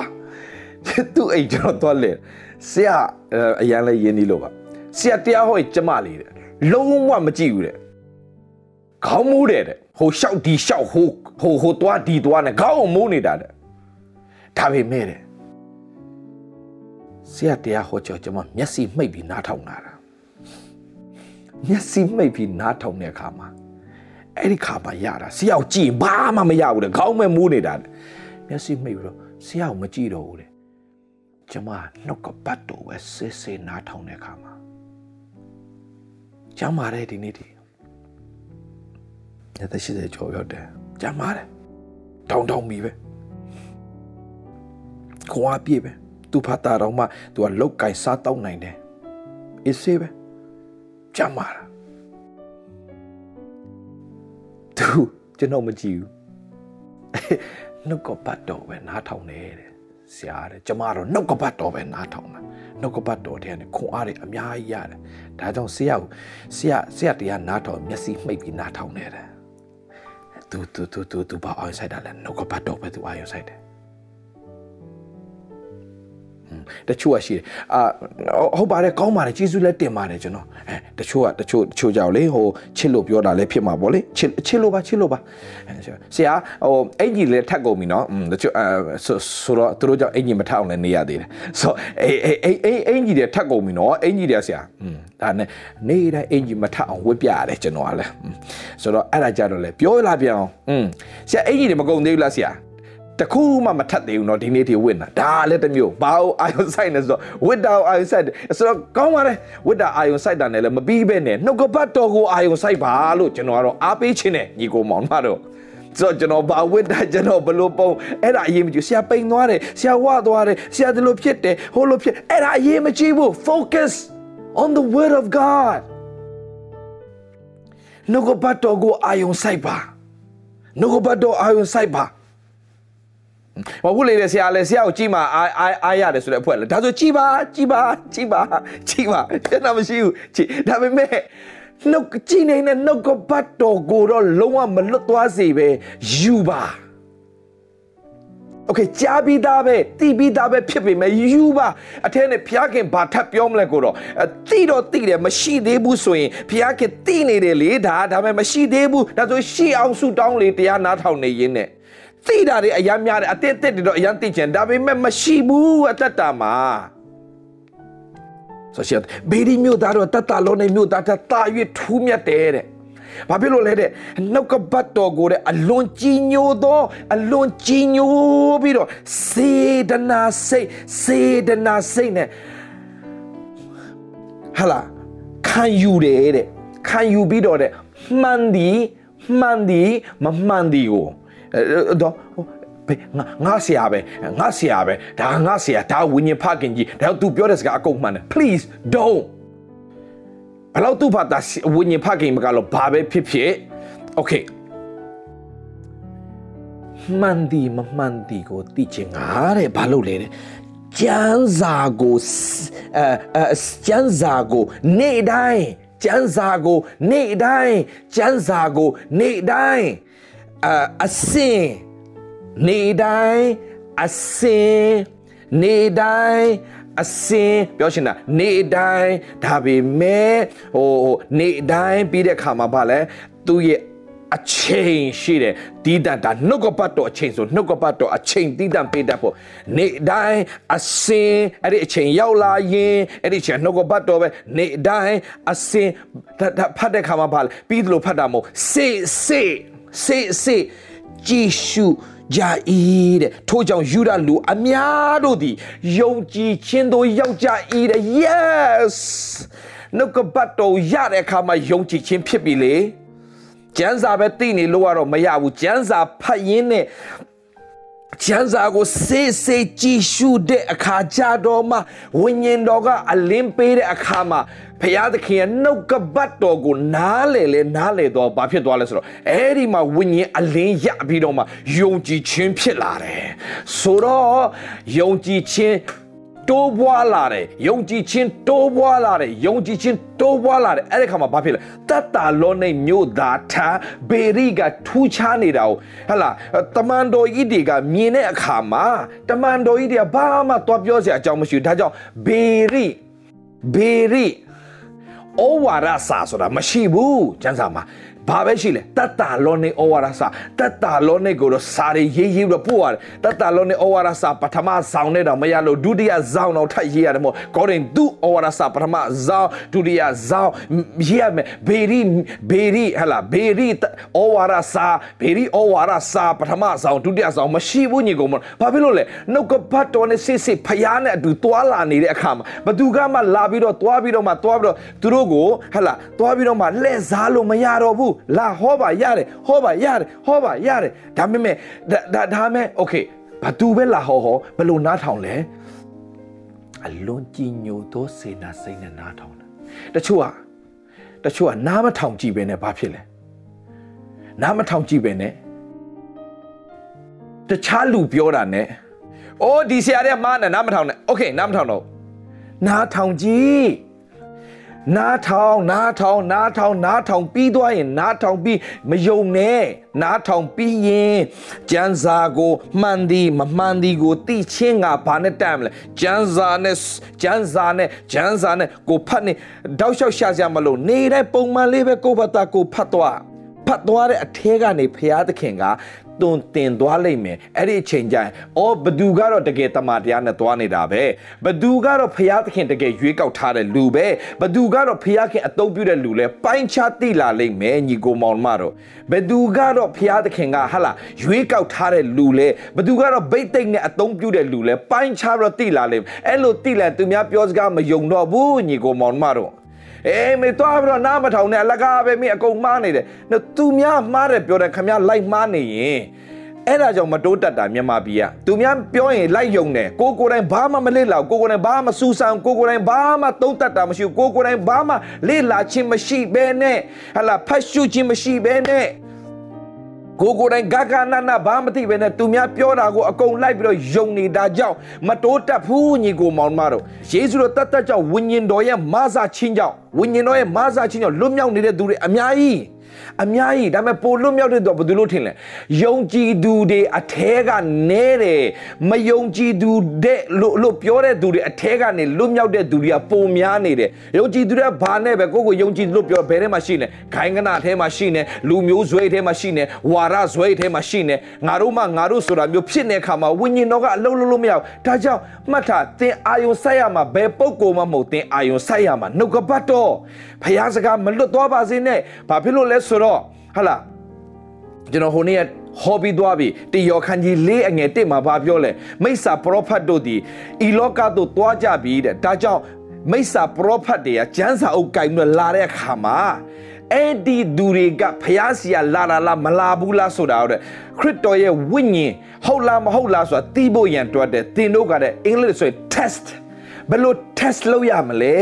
သူ့အိမ်ကျွန်တော်သွားလေဆရာအရန်လဲရင်းနေလို့ပါဆရာတရားဟောရင်ကျမလေးတဲ့လုံးဝမကြည့်ဘူးတဲ့ခေါင်းမူးတယ်တဲ့ဟိုရှောက်ဒီရှောက်ဟိုဟိုဟိုသွားဒီသွားနဲ့ခေါင်းမူးနေတာတဲ့ဒါပေမဲ့တဲ့ ဆရာတရားဟောကြောကျွန်မမျက်စိမှိတ်ပြီးနားထောင်လာတာမျက်စိမှိတ်ပြီးနားထောင်တဲ့အခါမှာအဲ့ဒီခါမှာရတာဆရာကိုကြည့်ဘာမှမရဘူးတဲ့ခေါင်းမဲ့မူးနေတာတဲ့မျက်စိမှိတ်ပြီးတော့ဆရာကိုမကြည့်တော့ဘူးတဲ့ကျွန်မနှုတ်ကပတ်တော်ပဲဆေးဆေးနားထောင်တဲ့အခါမှာကျမ်းမာတဲ့ဒီနေ့ဒီရတဲ့ရှိတဲ့ကြောရောက်တယ်ကျမ်းမာတယ်တောင်းတောင်းမိပဲခွာပြေးပဲ သူဖတ်တာတော့မှသူကလောက်ကင်စားတောင်းနိုင်တယ်အေးစေးပဲကျမ်းမာတာသူကျွန်တော်မကြည့်ဘူးနှုတ်ကပတ်တော်ပဲနားထောင်တယ်တဲ့ဆရာတဲ့ကျမတော့နှုတ်ကပတ်တော်ပဲနားထောင်တာနှုတ်ကပတ်တော်တဲ့ခွန်အားတွေအများကြီးရတယ်ဒါကြောင့်ဆရာကိုဆရာဆရာတရားနားထောင်မျက်စိမှိတ်ပြီးနားထောင်နေတယ်သူသူသူသူသူဘာအောင်ဆိုင်တာလဲနှုတ်ကပတ်တော်ပဲသူအာရုံဆိုင်တယ် တချို့ကရှိတယ်အာဟုတ်ပါတယ်ကောင်းပါတယ်ကျေးဇူးလည်းတင်ပါတယ်ကျွန်တော်အဲတချို့ကတချို့တချို့ကြောက်လေဟိုချစ်လို့ပြောတာလည်းဖြစ်မှာပေါ့လေချစ်ချစ်လို့ပါချစ်လို့ပါဆရာဟိုအင်ကြီးလည်းထက်ကုန်ပြီနော်တချို့အဲဆိုတော့သူတို့ကြောင့်အင်ကြီးမထအောင်လည်းနေရသေးတယ်ဆိုအေးအေးအေးအင်ကြီးတွေထက်ကုန်ပြီနော်အင်ကြီးတွေဆရာอืมဒါနဲ့နေတိုင်းအင်ကြီးမထအောင်ဝစ်ပြရတယ်ကျွန်တော်ကလည်းဆိုတော့အဲ့ဒါကြတော့လေပြောလာပြအောင်อืมဆရာအင်ကြီးတွေမကုန်သေးဘူးလားဆရာ တခုမှမထက်သေးဘူးเนาะဒီနေ့ထိဝစ်တာဒါလည်းတစ်မျိုးဘာလို့အာယုံဆိုင်နေဆိုတော့ဝစ်တာအာယုံဆိုင်ဆိုတော့ကောင်းပါတယ်ဝစ်တာအာယုံဆိုင်တာနဲ့လည်းမပြီးပဲနဲ့နှုတ်ကပတ်တော်ကိုအာယုံဆိုင်ပါလို့ကျွန်တော်ကတော့အားပေးခြင်းနဲ့ညီကိုမောင်မတို့ဆိုတော့ကျွန်တော်ဘာဝစ်တာကျွန်တော်ဘလို့ပုံအဲ့ဒါအရေးမကြီးဆရာပိန်သွားတယ်ဆရာဝသွားတယ်ဆရာဒီလိုဖြစ်တယ်ဟိုလိုဖြစ်အဲ့ဒါအရေးမကြီးဘူး focus on the word of god နှုတ်ကပတ်တော်ကိုအာယုံဆိုင်ပါနှုတ်ကပတ်တော်အာယုံဆိုင်ပါ မဟုတ်လေဆရာလေဆရာကိုကြည့်မှအားအားအားရတယ်ဆိုတဲ့အဖွဲလေဒါဆိုကြည့်ပါကြည့်ပါကြည့်ပါကြည့်ပါကျွန်တော်မရှိဘူးကြည့်ဒါပေမဲ့နှုတ်ကြည့်နေတဲ့နှုတ်ကပတ်တော်ကိုတော့လုံးဝမလွတ်သွားစေပဲယူပါโอเคကြားပြီးသားပဲသိပြီးသားပဲဖြစ်ပေမဲ့ယူပါအထက်နဲ့ဘုရားခင်ဘာထပ်ပြောမလဲကိုတော့သိတော့သိတယ်မရှိသေးဘူးဆိုရင်ဘုရားခင်သိနေတယ်လေဒါဒါပေမဲ့မရှိသေးဘူးဒါဆိုရှိအောင်ဆုတောင်းလေတရားနားထောင်နေရင်းနဲ့ သိတာတွေအများများတယ်အတက်တက်တွေတော့အများသိချင်ဒါပေမဲ့မရှိဘူးအတ္တတာမှာဆိုရှယ်ဘေဒီမျိုးသားတော့တတ်တာလုံးနေမျိုးသားတာရွေထူးမြတ်တယ်တဲ့ဘာဖြစ်လို့လဲတဲ့နှုတ်ကပတ်တော်ကိုတဲ့အလွန်ကြီးညိုသောအလွန်ကြီးညိုပြီးတော့စေတနာစိတ်စေတနာစိတ်နဲ့ဟာလာခံယူတယ်တဲ့ခံယူပြီးတော့တဲ့မှန်ဒီမှန်ဒီမမှန်ဒီကို တော့ငါငါဆရာပဲငါဆရာပဲဒါငါဆရာဒါဝိညာဉ်ဖခင်ကြီးဒါသူပြောတဲ့စကားအကုန်မှန်တယ် please don't ဘလောက်သူ့ဘာသာဝိညာဉ်ဖခင်မကလို့ဘာပဲဖြစ်ဖြစ် okay မှန်ဒီမမှန်ဒီကိုသိချင်ငါတဲ့ဘာလို့လဲတဲ့ကျန်းစာကိုအဲကျန်းစာကိုနေ့တိုင်းကျန်းစာကိုနေ့တိုင်းကျန်းစာကိုနေ့တိုင်း အစင်နေတိုင်းအစင်နေတိုင်းအစင်ပြောရှင်တာနေတိုင်းဒါပေမဲ့ဟိုနေတိုင်းပြီးတဲ့ခါမှာဗာလဲသူရဲ့အချိန်ရှိတယ်တီးတန်တာနှုတ်ကပတ်တော်အချိန်ဆိုနှုတ်ကပတ်တော်အချိန်တီးတန်ပေးတတ်ဖို့နေတိုင်းအစင်အဲ့ဒီအချိန်ရောက်လာရင်အဲ့ဒီအချိန်နှုတ်ကပတ်တော်ပဲနေတိုင်းအစင်ဖတ်တဲ့ခါမှာဗာလဲပြီးသလိုဖတ်တာမဟုတ်စေစေ စေစေကြည်ရှုကြ၏တဲ့ထို့ကြောင့်ယူဒလူအများတို့သည်ယုံကြည်ခြင်းသို့ရောက်ကြ၏တဲ့ yes နှုတ်ကပတ်တော်ရတဲ့အခါမှာယုံကြည်ခြင်းဖြစ်ပြီလေကျမ်းစာပဲသိနေလို့ကတော့မရဘူးကျမ်းစာဖတ်ရင်းနဲ့ ကျမ်းစာကိုစေးစေးကြည့်ရှုတဲ့အခါကြတော့မှဝိညာဉ်တော်ကအလင်းပေးတဲ့အခါမှာဘုရားသခင်ရဲ့နှုတ်ကပတ်တော်ကိုနားလေလေနားလေတော့ဘာဖြစ်သွားလဲဆိုတော့အဲ့ဒီမှာဝိညာဉ်အလင်းရပြီးတော့မှယုံကြည်ခြင်းဖြစ်လာတယ်ဆိုတော့ယုံကြည်ခြင်း တိုးပွားလာတယ်ယုံကြည်ခြင်းတိုးပွားလာတယ်ယုံကြည်ခြင်းတိုးပွားလာတယ်အဲ့ဒီခါမှာဘာဖြစ်လဲတတ်တာလောနေမြို့သားထာဘေရိကထူးခြားနေတာကိုဟဟလာတမန်တော်ကြီးတွေကမြင်တဲ့အခါမှာတမန်တော်ကြီးတွေကဘာမှသွားပြောစရာအကြောင်းမရှိဘူးဒါကြောင့်ဘေရိဘေရိဩဝါဒစာဆိုတာမရှိဘူးကျမ်းစာမှာ ဘာပဲရှိလဲတတ္တာလောနေဩဝါဒစာတတ္တာလောနေကိုတော့စာရေးရေးပြီးတော့ပို့ရတယ်တတ္တာလောနေဩဝါဒစာပထမဆောင်နဲ့တော့မရလို့ဒုတိယဆောင်တော့ထပ်ရေးရတယ်မို့ကောရင်သူဩဝါဒစာပထမဆောင်ဒုတိယဆောင်ရေးရမယ်ဘေရီဘေရီဟလာဘေရီဩဝါဒစာဘေရီဩဝါဒစာပထမဆောင်ဒုတိယဆောင်မရှိဘူးညီကောင်မဘာဖြစ်လို့လဲနှုတ်ကပတ်တော်နဲ့စစ်စစ်ဖျားနဲ့အတူတွာလာနေတဲ့အခါမှာဘသူကမှလာပြီးတော့တွားပြီးတော့မှတွားပြီးတော့သူတို့ကိုဟလာတွားပြီးတော့မှလှည့်စားလို့မရတော့ဘူးလာဟောပါရတယ်ဟောပါရတယ်ဟောပါရတယ်ဒါပေမဲ့ဒါဒါမဲ့โอเคဘာသူပဲလာဟောဟောဘယ်လိုနားထောင်လဲအလွန်ကြည်ညိုသောစေနာစိတ်နဲ့နားထောင်တာတချို့ကတချို့ကနားမထောင်ကြည့်ပဲနဲ့ဘာဖြစ်လဲနားမထောင်ကြည့်ပဲနဲ့တခြားလူပြောတာနဲ့အိုးဒီဆရာတဲ့မားနဲ့နားမထောင်နဲ့โอเคနားမထောင်တော့နားထောင်ကြည့် နားထောင်နားထောင်နားထောင်နားထောင်ပြီးသွားရင်နားထောင်ပြီးမယုံနဲ့နားထောင်ပြီးရင်ကျမ်းစာကိုမှန်သည်မမှန်သည်ကိုသိချင်းကဘာနဲ့တမ်းမလဲကျမ်းစာနဲ့ကျမ်းစာနဲ့ကျမ်းစာနဲ့ကိုဖတ်နေတောက်လျှောက်ရှာစရာမလိုနေတိုင်းပုံမှန်လေးပဲကိုဖတ်တာကိုဖတ်သွားဖတ်သွားတဲ့အထဲကနေဖရာသခင်က တွန်တင်သွားလိမ့်မယ်အဲ့ဒီအချိန်ကျရင်အော်ဘသူကတော့တကယ်တမန်တရားနဲ့သွားနေတာပဲဘသူကတော့ဖျားသခင်တကယ်ရွေးကောက်ထားတဲ့လူပဲဘသူကတော့ဖျားခင်အသုံးပြုတဲ့လူလဲပိုင်းခြားသိလာလိမ့်မယ်ညီကိုမောင်မတို့ဘသူကတော့ဖျားသခင်ကဟာလာရွေးကောက်ထားတဲ့လူလဲဘသူကတော့ဗိတ်သိက်နဲ့အသုံးပြုတဲ့လူလဲပိုင်းခြားတော့သိလာလိမ့်မယ်အဲ့လိုသိလာသူများပြောစကားမယုံတော့ဘူးညီကိုမောင်မတို့ အေးမေသွားပြီးတော့နားမထောင်နဲ့အလကားပဲမင်းအကုန်မှားနေတယ်။သူများမှားတယ်ပြောတယ်ခမရလိုက်မှားနေရင်အဲ့ဒါကြောင့်မတိုးတက်တာမြန်မာပြည်ကသူများပြောရင်လိုက်ယုံတယ်ကိုကိုယ်တိုင်ဘာမှမလေ့လာကိုကိုယ်တိုင်ဘာမှစူးစမ်းကိုကိုယ်တိုင်ဘာမှသုံးတက်တာမရှိဘူးကိုကိုယ်တိုင်ဘာမှလေ့လာခြင်းမရှိဘဲနဲ့ဟလာဖတ်ရှုခြင်းမရှိဘဲနဲ့ ကိုကိုယ်တိုင်ဂဂနာနာဘာမသိပဲနဲ့သူများပြောတာကိုအကုန်လိုက်ပြီးတော့ယုံနေတာကြောင့်မတိုးတက်ဘူးညီကိုမောင်မတို့ယေရှုတော်တတ်တတ်ကြောင့်ဝိညာဉ်တော်ရဲ့မဆာချင်းကြောင့်ဝိညာဉ်တော်ရဲ့မဆာချင်းကြောင့်လွတ်မြောက်နေတဲ့သူတွေအများကြီး အများကြီးဒါပေမဲ့ပိုလွတ်မြောက်တဲ့သူကဘယ်သူလို့ထင်လဲယုံကြည်သူတွေအထဲကနဲတယ်မယုံကြည်သူတဲ့လို့လို့ပြောတဲ့သူတွေအထဲကနေလွတ်မြောက်တဲ့သူတွေကပုံများနေတယ်ယုံကြည်သူတွေကဘာနဲ့ပဲကိုကိုယုံကြည်လို့ပြောဘယ်ထဲမှာရှိနေခိုင်ကနာထဲမှာရှိနေလူမျိုးဇွဲထဲမှာရှိနေဝါရဇွဲထဲမှာရှိနေငါတို့မှငါတို့ဆိုတာမျိုးဖြစ်နေခါမှာဝိညာဉ်တော်ကအလုံးလုံးလို့မရဘူးဒါကြောင့်မှတ်ထားသင်အာယုံဆိုင်ရမှာဘယ်ပုဂ္ဂိုလ်မှမဟုတ်သင်အာယုံဆိုင်ရမှာနှုတ်ကပတ်တော်ဖျားစကားမလွတ်သွားပါစေနဲ့ဘာဖြစ်လို့လဲဆိုတော့ဟာလာကျွန်တော်ဟိုနေ့ဟောပြီးသွားပြီတယောခန်းကြီးလေးအငယ်တစ်မှာဘာပြောလဲမိစ္ဆာပရောဖက်တို့ဒီဤလောကသို့သွားကြပြီတဲ့ဒါကြောင့်မိစ္ဆာပရောဖက်တွေကကျမ်းစာအုပ်ကင်ပြီးလာတဲ့အခါမှာအဲ့ဒီသူတွေကဖျားစီရလာလာလာမလာဘူးလားဆိုတာဟုတ်တယ်ခရစ်တော်ရဲ့ဝိညာဉ်ဟုတ်လားမဟုတ်လားဆိုတာသိဖို့ရန်တွက်တယ်သင်တို့ကတဲ့အင်္ဂလိပ်ဆိုရင် test ဘယ်လို test လုပ်ရမလဲ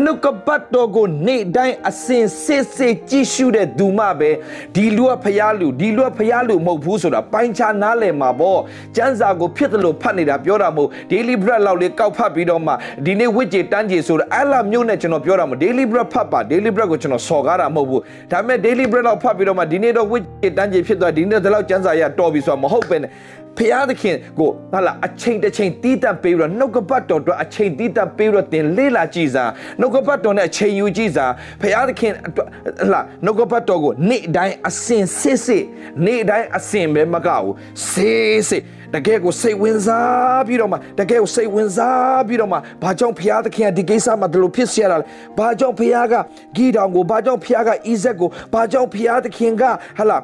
နှုတ်ကပတ်တော်ကိုနေ့တိုင်းအစဉ်စစ်စစ်ကြည့်ရှုတဲ့သူမှပဲဒီလူကဖျားလူဒီလူကဖျားလူမဟုတ်ဘူးဆိုတာပိုင်းခြားနားလည်မှာပေါ့ကျမ်းစာကိုဖြစ်တယ်လို့ဖတ်နေတာပြောတာမဟုတ် daily bread လောက်လေးကောက်ဖတ်ပြီးတော့မှဒီနေ့ဝိကြည်တန်းကြည်ဆိုတာအဲ့လာမျိုးနဲ့ကျွန်တော်ပြောတာမဟုတ် daily bread ဖတ်ပါ daily bread ကိုကျွန်တော်စော်ကားတာမဟုတ်ဘူးဒါပေမဲ့ daily bread လောက်ဖတ်ပြီးတော့မှဒီနေ့တော့ဝိကြည်တန်းကြည်ဖြစ်သွားဒီနေ့တော့ကျမ်းစာရတော်ပြီဆိုတာမဟုတ်ပဲနဲ့ ဖျားသခင်ကိုဟာလာအချိန်တစ်ချိန်တီးတန့်ပေးပြီးတော့နှုတ်ကပတ်တော်အတွက်အချိန်တီးတန့်ပေးပြီးတော့တင်လေးလာကြည်စားနှုတ်ကပတ်တော်နဲ့အချိန်ယူကြည်စားဖျားသခင်ဟာလာနှုတ်ကပတ်တော်ကိုနေ့တိုင်းအစင်စစ်စစ်နေ့တိုင်းအစင်ပဲမကဘူးစေးစစ်တကယ်ကိုစိတ်ဝင်စားပြီးတော့မှတကယ်ကိုစိတ်ဝင်စားပြီးတော့မှဘာကြောင့်ဖျားသခင်ကဒီကိစ္စမှာဒီလိုဖြစ်เสียတာလဲဘာကြောင့်ဖျားကဂီတောင်ကိုဘာကြောင့်ဖျားကဣဇက်ကိုဘာကြောင့်ဖျားသခင်ကဟာလာ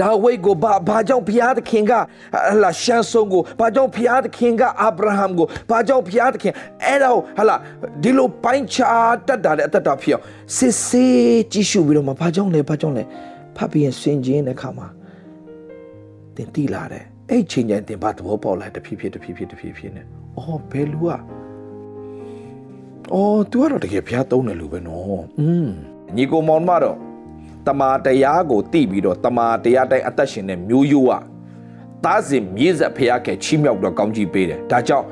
ဒါဝိတ်ကိုဘာဘာကြောင့်ဘုရားသခင်ကဟလာရှမ်းဆုံးကိုဘာကြောင့်ဘုရားသခင်ကအာဗြဟံကိုဘာကြောင့်ဘုရားသခင်အဲ့တော့ဟလာဒီလိုပိုင်းခြားတတ်တာတဲ့အတ္တဖြစ်အောင်စစ်စစ်ကြည့်ရှုပြီးတော့မှဘာကြောင့်လဲဘာကြောင့်လဲဖတ်ပြီးရင်စင်ကျင်းတဲ့ခါမှာတင်တိလာတယ်အဲ့ချိန်ကျရင်တင်ဘာသဘောပေါက်လာတဖြည်းဖြည်းတဖြည်းဖြည်းတဖြည်းဖြည်းနဲ့အော်ဘယ်လူอ่ะအော် तू ကတော့တကယ်ဘုရားသုံးတယ်လူပဲနော်อืมညီကိုမောင်မတော့ တမာတရားကိုတိပြီးတော့တမာတရားတိုင်းအသက်ရှင်တဲ့မျိုးရိုးอ่ะသားစဉ်မြေဆက်ဖះကချီးမြှောက်တော့ကောင်းကြီးပေးတယ်ဒါကြောင့်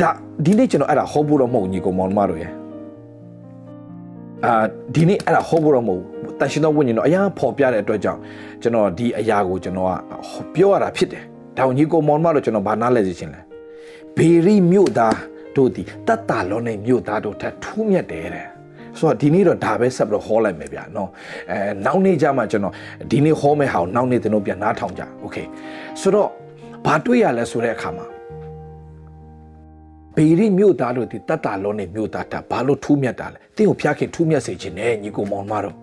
ဒါဒီနေ့ကျွန်တော်အဲ့ဒါဟောဖို့တော့မဟုတ်ညီကိုမောင်မတို့ရဲ့အာဒီနေ့အဲ့ဒါဟောဖို့တော့မဟုတ်တန်ရှင်တော်ဝိညာဉ်တော်အရာပေါ်ပြတဲ့အတွက်ကြောင့်ကျွန်တော်ဒီအရာကိုကျွန်တော်ကပြောရတာဖြစ်တယ်ဒါညီကိုမောင်မတို့ကျွန်တော်ဘာနားလဲစီချင်းလဲဘေရီမြို့သားတို့ဒီတတ်တာလုံးနဲ့မြို့သားတို့ထပ်ထူးမြတ်တယ်တဲ့ ဆိုတော့ဒီနေ့တော့ဒါပဲဆက်ပြီးတော့ဟောလိုက်မယ်ဗျာနော်အဲနောက်နေ့ကျမှကျွန်တော်ဒီနေ့ဟောမယ့်ဟာကိုနောက်နေ့သင်တို့ပြန်နားထောင်ကြโอเคဆိုတော့ဘာတွေ့ရလဲဆိုတဲ့အခါမှာဘေရီမြို့သားတို့ဒီတတ်တာလုံးနဲ့မြို့သားတာဘာလို့ထူးမြတ်တာလဲတင်းကိုဖျားခင်ထူးမြတ်စေခြင်းနဲ့ညီကိုမောင်မတို့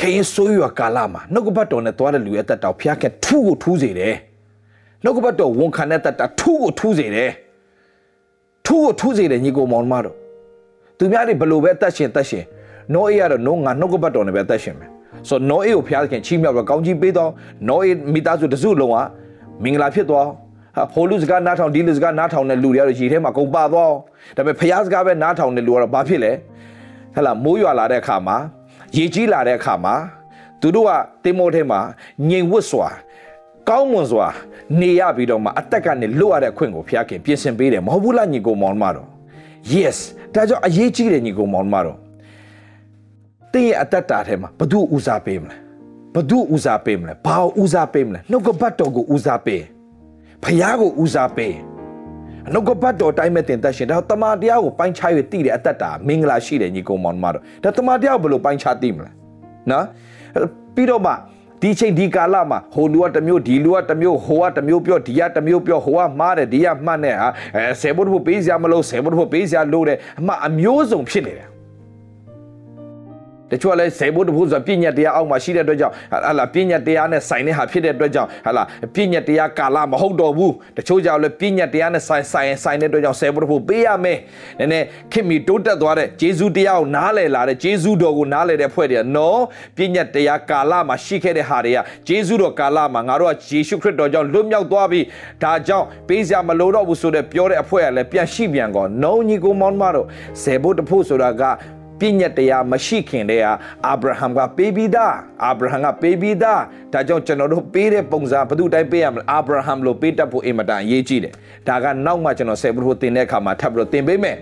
ခရင်ဆိုးရွာကာလမှာနှုတ်ကပတ်တော်နဲ့သွားတဲ့လူရဲ့တက်တော်ဖျားခင်ထူးကိုထူးစေတယ်နှုတ်ကပတ်တော်ဝန်ခံတဲ့တက်တာထူးကိုထူးစေတယ်ထူးကိုထူးစေတယ်ညီကိုမောင်မတို့ သူများတွေဘလို့ပဲအသက်ရှင်အသက်ရှင်နောအေးကတော့နောငါနှုတ်ကပတ်တော်နဲ့ပဲအသက်ရှင်မယ်ဆိုတော့နောအေးကိုဖျားခင်ချီးမြှောက်တော့ကောင်းကြီးပေးတော့နောအေးမိသားစုတစုလုံးကမင်္ဂလာဖြစ်သွားဟာဖိုလူစကားနားထောင်ဒီလူစကားနားထောင်တဲ့လူတွေကတော့ရေထဲမှာကုန်ပါသွားဒါပေမဲ့ဖျားစကားပဲနားထောင်တဲ့လူကတော့ဘာဖြစ်လဲဟဲ့လားမိုးရွာလာတဲ့အခါမှာရေကြီးလာတဲ့အခါမှာသူတို့ကတင်မိုးထဲမှာငြိမ်ဝတ်စွာကောင်းမွန်စွာနေရပြီးတော့မှအသက်ကနေလွတ်ရတဲ့အခွင့်ကိုဖျားခင်ပြင်ဆင်ပေးတယ်မဟုတ်ဘူးလားညီကိုမောင်မတော် yes ဒါကြောင့်အရေးကြီးတယ်ညီကိုမောင်မတော်တင်းရဲ့အသက်တာထဲမှာဘသူဦးစားပေးမလဲဘသူဦးစားပေးမလဲဘာဦးစားပေးမလဲနှုတ်ကပတ်တော်ကိုဦးစားပေးဖျားကိုဦးစားပေးအနှုတ်ကပတ်တော်တိုင်းမဲ့တင်သက်ရှင်ဒါတမန်တရားကိုပိုင်းခြား၍တည်တဲ့အသက်တာမင်္ဂလာရှိတယ်ညီကောင်မောင်မတော်ဒါတမန်တရားကိုဘယ်လိုပိုင်းခြားတည်မလဲနော်ပြီးတော့မှ ဒီချိန်ဒီကာလမှာဟိုလူကတစ်မျိုးဒီလူကတစ်မျိုးဟိုကတစ်မျိုးပြောဒီကတစ်မျိုးပြောဟိုကမှားတယ်ဒီကမှတ်နဲ့ဟာအဲဆယ်ဘုတ်ဖို့ပေးစရာမလို့ဆယ်ဘုတ်ဖို့ပေးစရာလို့တယ်အမှအမျိုးစုံဖြစ်နေတယ် တချို့လည်းစေဖို့တဖို့ဆိုပြည့်ညက်တရားအောက်မှာရှိတဲ့အတွက်ကြောင့်ဟာလာပြည့်ညက်တရားနဲ့ဆိုင်တဲ့ဟာဖြစ်တဲ့အတွက်ကြောင့်ဟာလာပြည့်ညက်တရားကာလမဟုတ်တော့ဘူးတချို့ကြောင့်လည်းပြည့်ညက်တရားနဲ့ဆိုင်ဆိုင်ဆိုင်တဲ့အတွက်ကြောင့်စေဖို့တဖို့ပေးရမယ်နည်းနည်းခင်မီတိုးတက်သွားတဲ့ဂျေဇုတရားကိုနားလည်လာတဲ့ဂျေဇုတော်ကိုနားလည်တဲ့ဖွဲ့တွေကနော်ပြည့်ညက်တရားကာလမှာရှိခဲ့တဲ့ဟာတွေကဂျေဇုတော်ကာလမှာငါတို့ကယေရှုခရစ်တော်ကြောင့်လွတ်မြောက်သွားပြီဒါကြောင့်ပေးစရာမလိုတော့ဘူးဆိုတဲ့ပြောတဲ့အဖွဲ့ကလည်းပြန်ရှိပြန်ကောနောညီကိုမောင်မတို့စေဖို့တဖို့ဆိုတာက ပြည့်ညတ်တရားမရှိခင်တည်းကအာဗြဟံကပေးပြီးသားအာဗြဟံကပေးပြီးသားဒါကြောင့်ကျွန်တော်တို့ပေးတဲ့ပုံစံဘယ်သူတိုင်းပေးရမလဲအာဗြဟံလို့ပေးတတ်ဖို့အင်မတန်အရေးကြီးတယ်ဒါကနောက်မှကျွန်တော်ဆယ်ဘုရိုတင်တဲ့အခါမှာထပ်ပြီးတော့တင်ပေးမယ်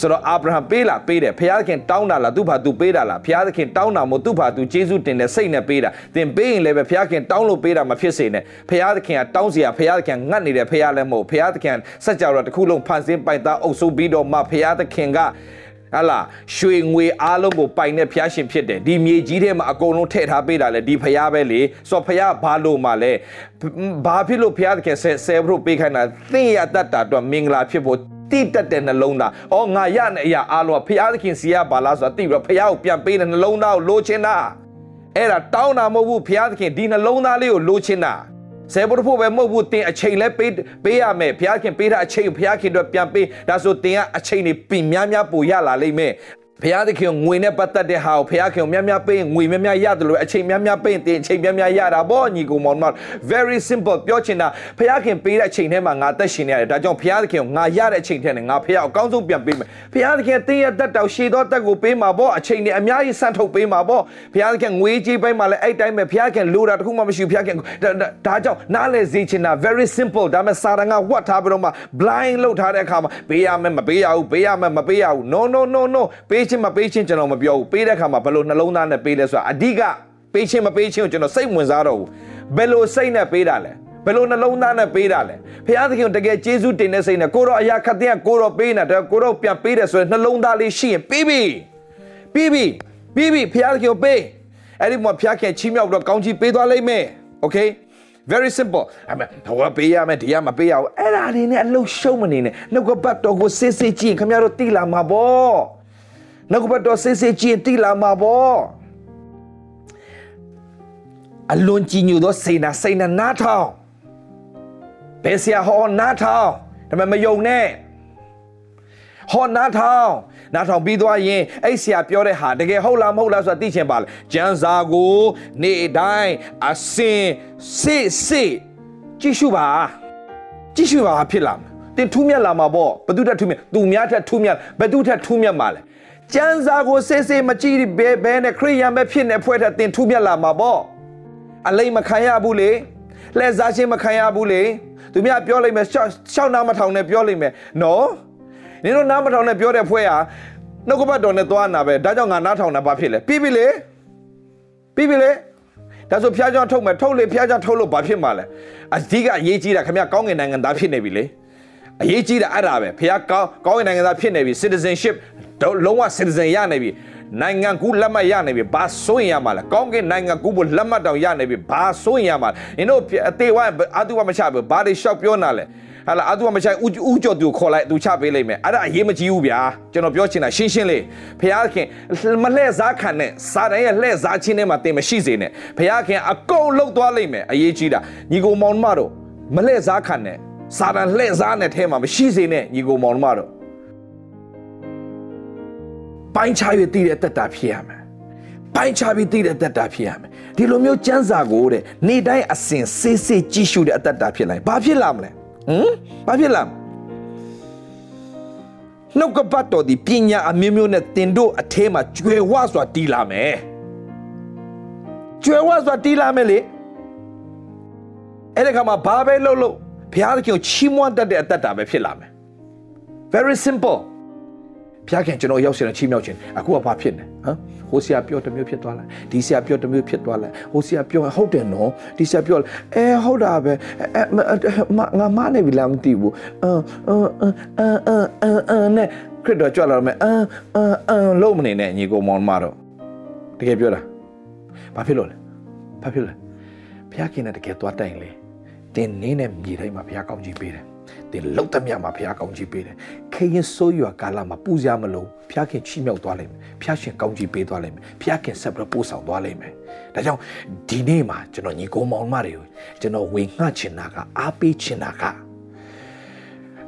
ဆိုတော့အာဗြဟံပေးလာပေးတယ်ဘုရားသခင်တောင်းတာလားသူ့ဘာသူပေးတာလားဘုရားသခင်တောင်းတာမို့သူ့ဘာသူယေရှုတင်တဲ့စိတ်နဲ့ပေးတာသင်ပေးရင်လည်းပဲဘုရားသခင်တောင်းလို့ပေးတာမဖြစ်စေနဲ့ဘုရားသခင်ကတောင်းစီရဘုရားသခင်ငတ်နေတဲ့ဘုရားလည်းမဟုတ်ဘုရားသခင်စัจ java တစ်ခုလုံးဖန်ဆင်းပိုင်သားအုပ်စုပြီးတော့မှဘုရားသခင်က ဟလာရွှေငွေအားလုံးကိုပိုင်တဲ့ဖျားရှင်ဖြစ်တယ်ဒီမြေကြီးထဲမှာအကုန်လုံးထည့်ထားပေးတာလေဒီဖျားပဲလေဆိုတော့ဖျားဘာလို့မှလဲဘာဖြစ်လို့ဖျားတကယ်ဆဲဆဲဖို့ပေးခိုင်းတာသင်ရတတ်တာတော့မင်္ဂလာဖြစ်ဖို့တိတက်တဲ့နှလုံးသား။အော်ငါရတဲ့အရာအားလုံးကဖျားသခင်စီရပါလားဆိုတာသိပြီးတော့ဖျားကိုပြန်ပေးတဲ့နှလုံးသားကိုလိုချင်တာ။အဲ့ဒါတောင်းတာမဟုတ်ဘူးဖျားသခင်ဒီနှလုံးသားလေးကိုလိုချင်တာ။ ဆယ်ဘုတ်ဖို့ပဲမဟုတ်ဘူးတင်အချိန်လဲပေးပေးရမယ်ဘုရားခင်ပေးတာအချိန်ဘုရားခင်တို့ပြန်ပေးဒါဆိုတင်ကအချိန်နေပြင်များများပိုရလာလိမ့်မယ် ဘုရားသခင်ငွေနဲ့ပတ်သက်တဲ့ဟာကိုဘုရားခင်များများပေးငွေများများရတယ်လို့အချိန်များများပေးတင်အချိန်များများရတာပေါ့ညီကောင်မောင်မောင် very simple ပြောချင်တာဘုရားခင်ပေးတဲ့အချိန်ထဲမှာငါသက်ရှင်နေရတယ်ဒါကြောင့်ဘုရားသခင်ငါရတဲ့အချိန်ထဲနဲ့ငါဘုရားအကောင်းဆုံးပြန်ပေးမယ်ဘုရားသခင်တင်းရတက်တောက်ရှည်သောတက်ကိုပေးမှာပေါ့အချိန်နဲ့အများကြီးဆန့်ထုတ်ပေးမှာပေါ့ဘုရားသခင်ငွေကြီးပိုင်းမှာလည်းအဲ့တိုင်းပဲဘုရားခင်လိုတာတခုမှမရှိဘူးဘုရားခင်ဒါကြောင့်နားလေစေချင်တာ very simple ဒါမဲ့စာရန်ကဝတ်ထားပြီးတော့မှ blind လုပ်ထားတဲ့အခါမှာပေးရမယ်မပေးရဘူးပေးရမယ်မပေးရဘူး no no no no ပေးချင်းမပေးချင်းကျွန်တော်မပြောဘူးပေးတဲ့အခါမှာဘယ်လိုနှလုံးသားနဲ့ပေးလဲဆိုတာအဓိကပေးချင်းမပေးချင်းကိုကျွန်တော်စိတ်ဝင်စားတော့ဘူးဘယ်လိုစိတ်နဲ့ပေးတာလဲဘယ်လိုနှလုံးသားနဲ့ပေးတာလဲဖခင်သခင်တကယ်ကျေးဇူးတင်တဲ့စိတ်နဲ့ကိုတော့အရာခတ်တဲ့ကိုတော့ပေးနေတာကိုတော့ပြန်ပေးတယ်ဆိုရင်နှလုံးသားလေးရှိရင်ပြီးပြီပြီးပြီပြီးပြီဖခင်သခင်ပေးအဲ့ဒီမှာဖခင်ချီးမြှောက်တော့ကောင်းချီးပေးသွားလိမ့်မယ် okay very simple အမေဟိုကပေးရမယ်ဒီကမပေးရဘူးအဲ့ဒါနေနဲ့အလုံးရှုံးမနေနဲ့နှုတ်ကပတ်တော်ကိုစစ်စစ်ကြည့်ခင်ဗျားတို့တိလာမှာပေါ့ နှုတ်ကပတ်တော်စစ်စစ်ကြည့်တိလာမှာပေါ့ဒါကြောင့်ကျွန်တော်တို့ဘုရားသခင်အလွန်ကြည်ညိုသောစိတ်နာစိတ်နာနားထောင်ဘယ်ဆရာဟောနားထောင်ဒါပေမဲ့မယုံနဲ့ဟောနားထောင်နားထောင်ပြီးသွားရင်အဲ့ဆရာပြောတဲ့ဟာတကယ်ဟုတ်လားမဟုတ်လားဆိုတာသိချင်ပါလေကျမ်းစာကိုနေ့တိုင်းအစင်စစ်စစ်ကြည့်ရှုပါကြည့်ရှုပါဖြစ်လာမယ်တင်ထူးမြတ်လာမှာပေါ့ဘသူတက်ထူးမြတ်သူများထက်ထူးမြတ်ဘသူထက်ထူးမြတ်မှာလဲ ကျမ်းစာကိုစစ်စစ်မကြည့်ဘဲဘဲနဲ့ခရိယန်ပဲဖြစ်နေဖွဲ့တဲ့တင်ထူးမြတ်လာမှာပေါ့အလိမ့်မခံရဘူးလေလှည့်စားခြင်းမခံရဘူးလေသူများပြောလိုက်မယ်ရှောက်ရှောက်နာမထောင်နဲ့ပြောလိုက်မယ်နော်နင်တို့နားမထောင်နဲ့ပြောတဲ့ဖွဲ့ဟာနှုတ်ကပတ်တော်နဲ့သွားနာပဲဒါကြောင့်ငါနားထောင်တာဘာဖြစ်လဲပြီးပြီလေပြီးပြီလေဒါဆိုဖျားကြောင်ထုတ်မယ်ထုတ်လေဖျားကြောင်ထုတ်လို့ဘာဖြစ်မှာလဲအဓိကအရေးကြီးတာခင်ဗျကောင်းကင်နိုင်ငံသားဖြစ်နေပြီလေ အရေးကြီးတာအဲ့ဒါပဲဖျားကောင်းကောင်းကင်နိုင်ငံသားဖြစ်နေပြီ citizenship လုံးဝ citizen ရနေပြီနိုင်ငံကူးလက်မှတ်ရနေပြီဘာစိုးရင်ရမှာလဲကောင်းကင်နိုင်ငံကူးဖို့လက်မှတ်တောင်ရနေပြီဘာစိုးရင်ရမှာလဲနင်တို့အသေးဝအတူမချဘူးဘာတွေရှောက်ပြောနာလဲဟာလာအတူမချိုင်ဥဥကြော်သူခေါ်လိုက်သူချပေးလိုက်မယ်အဲ့ဒါအရေးမကြီးဘူးဗျာကျွန်တော်ပြောချင်တာရှင်းရှင်းလေးဖခင်မလှည့်စားခံနဲ့စာတန်ရဲ့လှည့်စားခြင်းထဲမှာတင်မရှိစေနဲ့ဖခင်အကုန်လှုပ်သွားလိုက်မယ်အရေးကြီးတာညီကိုမောင်မတို့မလှည့်စားခံနဲ့ စာတန်လှည့်စားတဲ့ထဲမှာမရှိစေနဲ့ညီကိုမောင်မတို့ပိုင်းခြား၍တည်တဲ့တက်တာဖြစ်ရမယ်ပိုင်းခြားပြီးတည်တဲ့တက်တာဖြစ်ရမယ်ဒီလိုမျိုးစံစာကိုတဲ့နေတိုင်းအစဉ်စေးစေးကြည့်ရှုတဲ့အတက်တာဖြစ်လိုက်ဘာဖြစ်လာမလဲဟမ်ဘာဖြစ်လာနှုတ်ကပတ်တော်ဒီပညာအမျိုးမျိုးနဲ့တင်တို့အထဲမှာကျွယ်ဝစွာတည်လာမယ်ကျွယ်ဝစွာတည်လာမယ်လေအဲ့ဒီခါမှာဘာပဲလုပ်လို့ ဘုရားသခင်ကိုချီးမွမ်းတတ်တဲ့အတ္တတာပဲဖြစ်လာမယ် very simple ဘုရားခင်ကျွန်တော်ရောက်ရှင်ချီးမြှောက်ခြင်းအခုကဘာဖြစ်နေဟမ်ဟိုဆရာပြောတစ်မျိုးဖြစ်သွားလိုက်ဒီဆရာပြောတစ်မျိုးဖြစ်သွားလိုက်ဟိုဆရာပြောဟုတ်တယ်နော်ဒီဆရာပြောအဲဟုတ်တာပဲငါမနေပြီလားမသိဘူးအမ်အမ်အမ်အမ်အမ်အမ်နဲ့ခရစ်တော်ကြွလာမယ်အမ်အမ်အမ်လုံးမနေနဲ့ညီကိုမောင်မတော့တကယ်ပြောတာဘာဖြစ်လို့လဲဘာဖြစ်လဲဘုရားခင်နဲ့တကယ်သွားတိုင်လေ တင်နင်းနဲ့မြေတိုင်းမှာဘုရားကောင်းကြီးပေးတယ်တင်လောက်တမျှမှာဘုရားကောင်းကြီးပေးတယ်ခေရင်ဆိုးရွာကာလမှာပူဇော်မလို့ဘုရားခင်ချီးမြှောက်သွားလိမ့်မယ်ဘုရားရှင်ကောင်းကြီးပေးသွားလိမ့်မယ်ဘုရားခင်ဆက်ပြီးပို့ဆောင်သွားလိမ့်မယ်ဒါကြောင့်ဒီနေ့မှာကျွန်တော်ညီကိုမောင်မတွေကိုကျွန်တော်ဝေငှချင်တာကအားပေးချင်တာက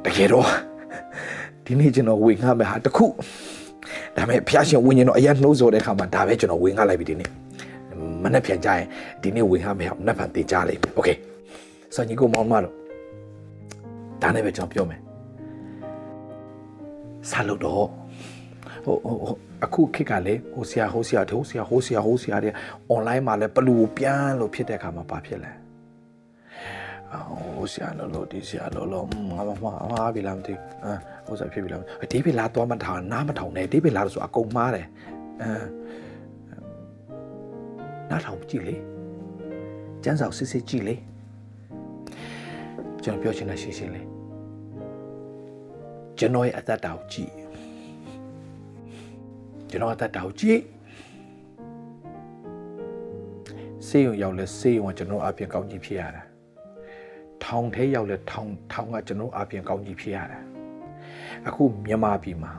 တကယ်တော့ဒီနေ့ကျွန်တော်ဝေငှမယ်ဟာတခုဒါပေမဲ့ဘုရားရှင်ဝိညာဉ်တော်အရင်နှိုးဆော်တဲ့အခါမှာဒါပဲကျွန်တော်ဝေငှလိုက်ပြီဒီနေ့မနေ့ပြန်ကြရင်ဒီနေ့ဝေငှမယ်ဟာမနေ့ပြန်တင်ကြလိမ့်မယ်โอเค ဆိုညီကိုမောင်မတို့ဒါနဲ့ပဲကျွန်တော်ပြောမယ်စားလို့တော့ဟိုဟိုအခုခေတ်ကလေဟိုဆရာဟိုဆရာဟိုဆရာဟိုဆရာဟိုဆရာတွေ online မှာလည်းဘလူပြန်လို့ဖြစ်တဲ့အခါမှာဘာဖြစ်လဲဟိုဆရာလို့လို့ဒီဆရာလို့လို့ငါမမအားပြီလားမသိဘူးဟိုဆရာဖြစ်ပြီလားဒီပြီလာတော့မထောင်နားမထောင်နဲ့ဒီပြီလာဆိုအကုန်မားတယ်အဲနားထောင်ကြည့်လေကျန်းစာစစ်စစ်ကြည့်လေ ကျွန်တော်ပြောချင်တာရှင်းရှင်းလေးကျွန်တော်ရဲ့အသက်တာကိုကြည့်ကျွန်တော်အသက်တာကိုကြည့်စေယုံရောက်လဲစေယုံကကျွန်တော်အပြင်ကောင်းကြီးဖြစ်ရတာထောင်ထဲရောက်လဲထောင်ထောင်ကကျွန်တော်အပြင်ကောင်းကြီးဖြစ်ရတာအခုမြန်မာပြည်မှာ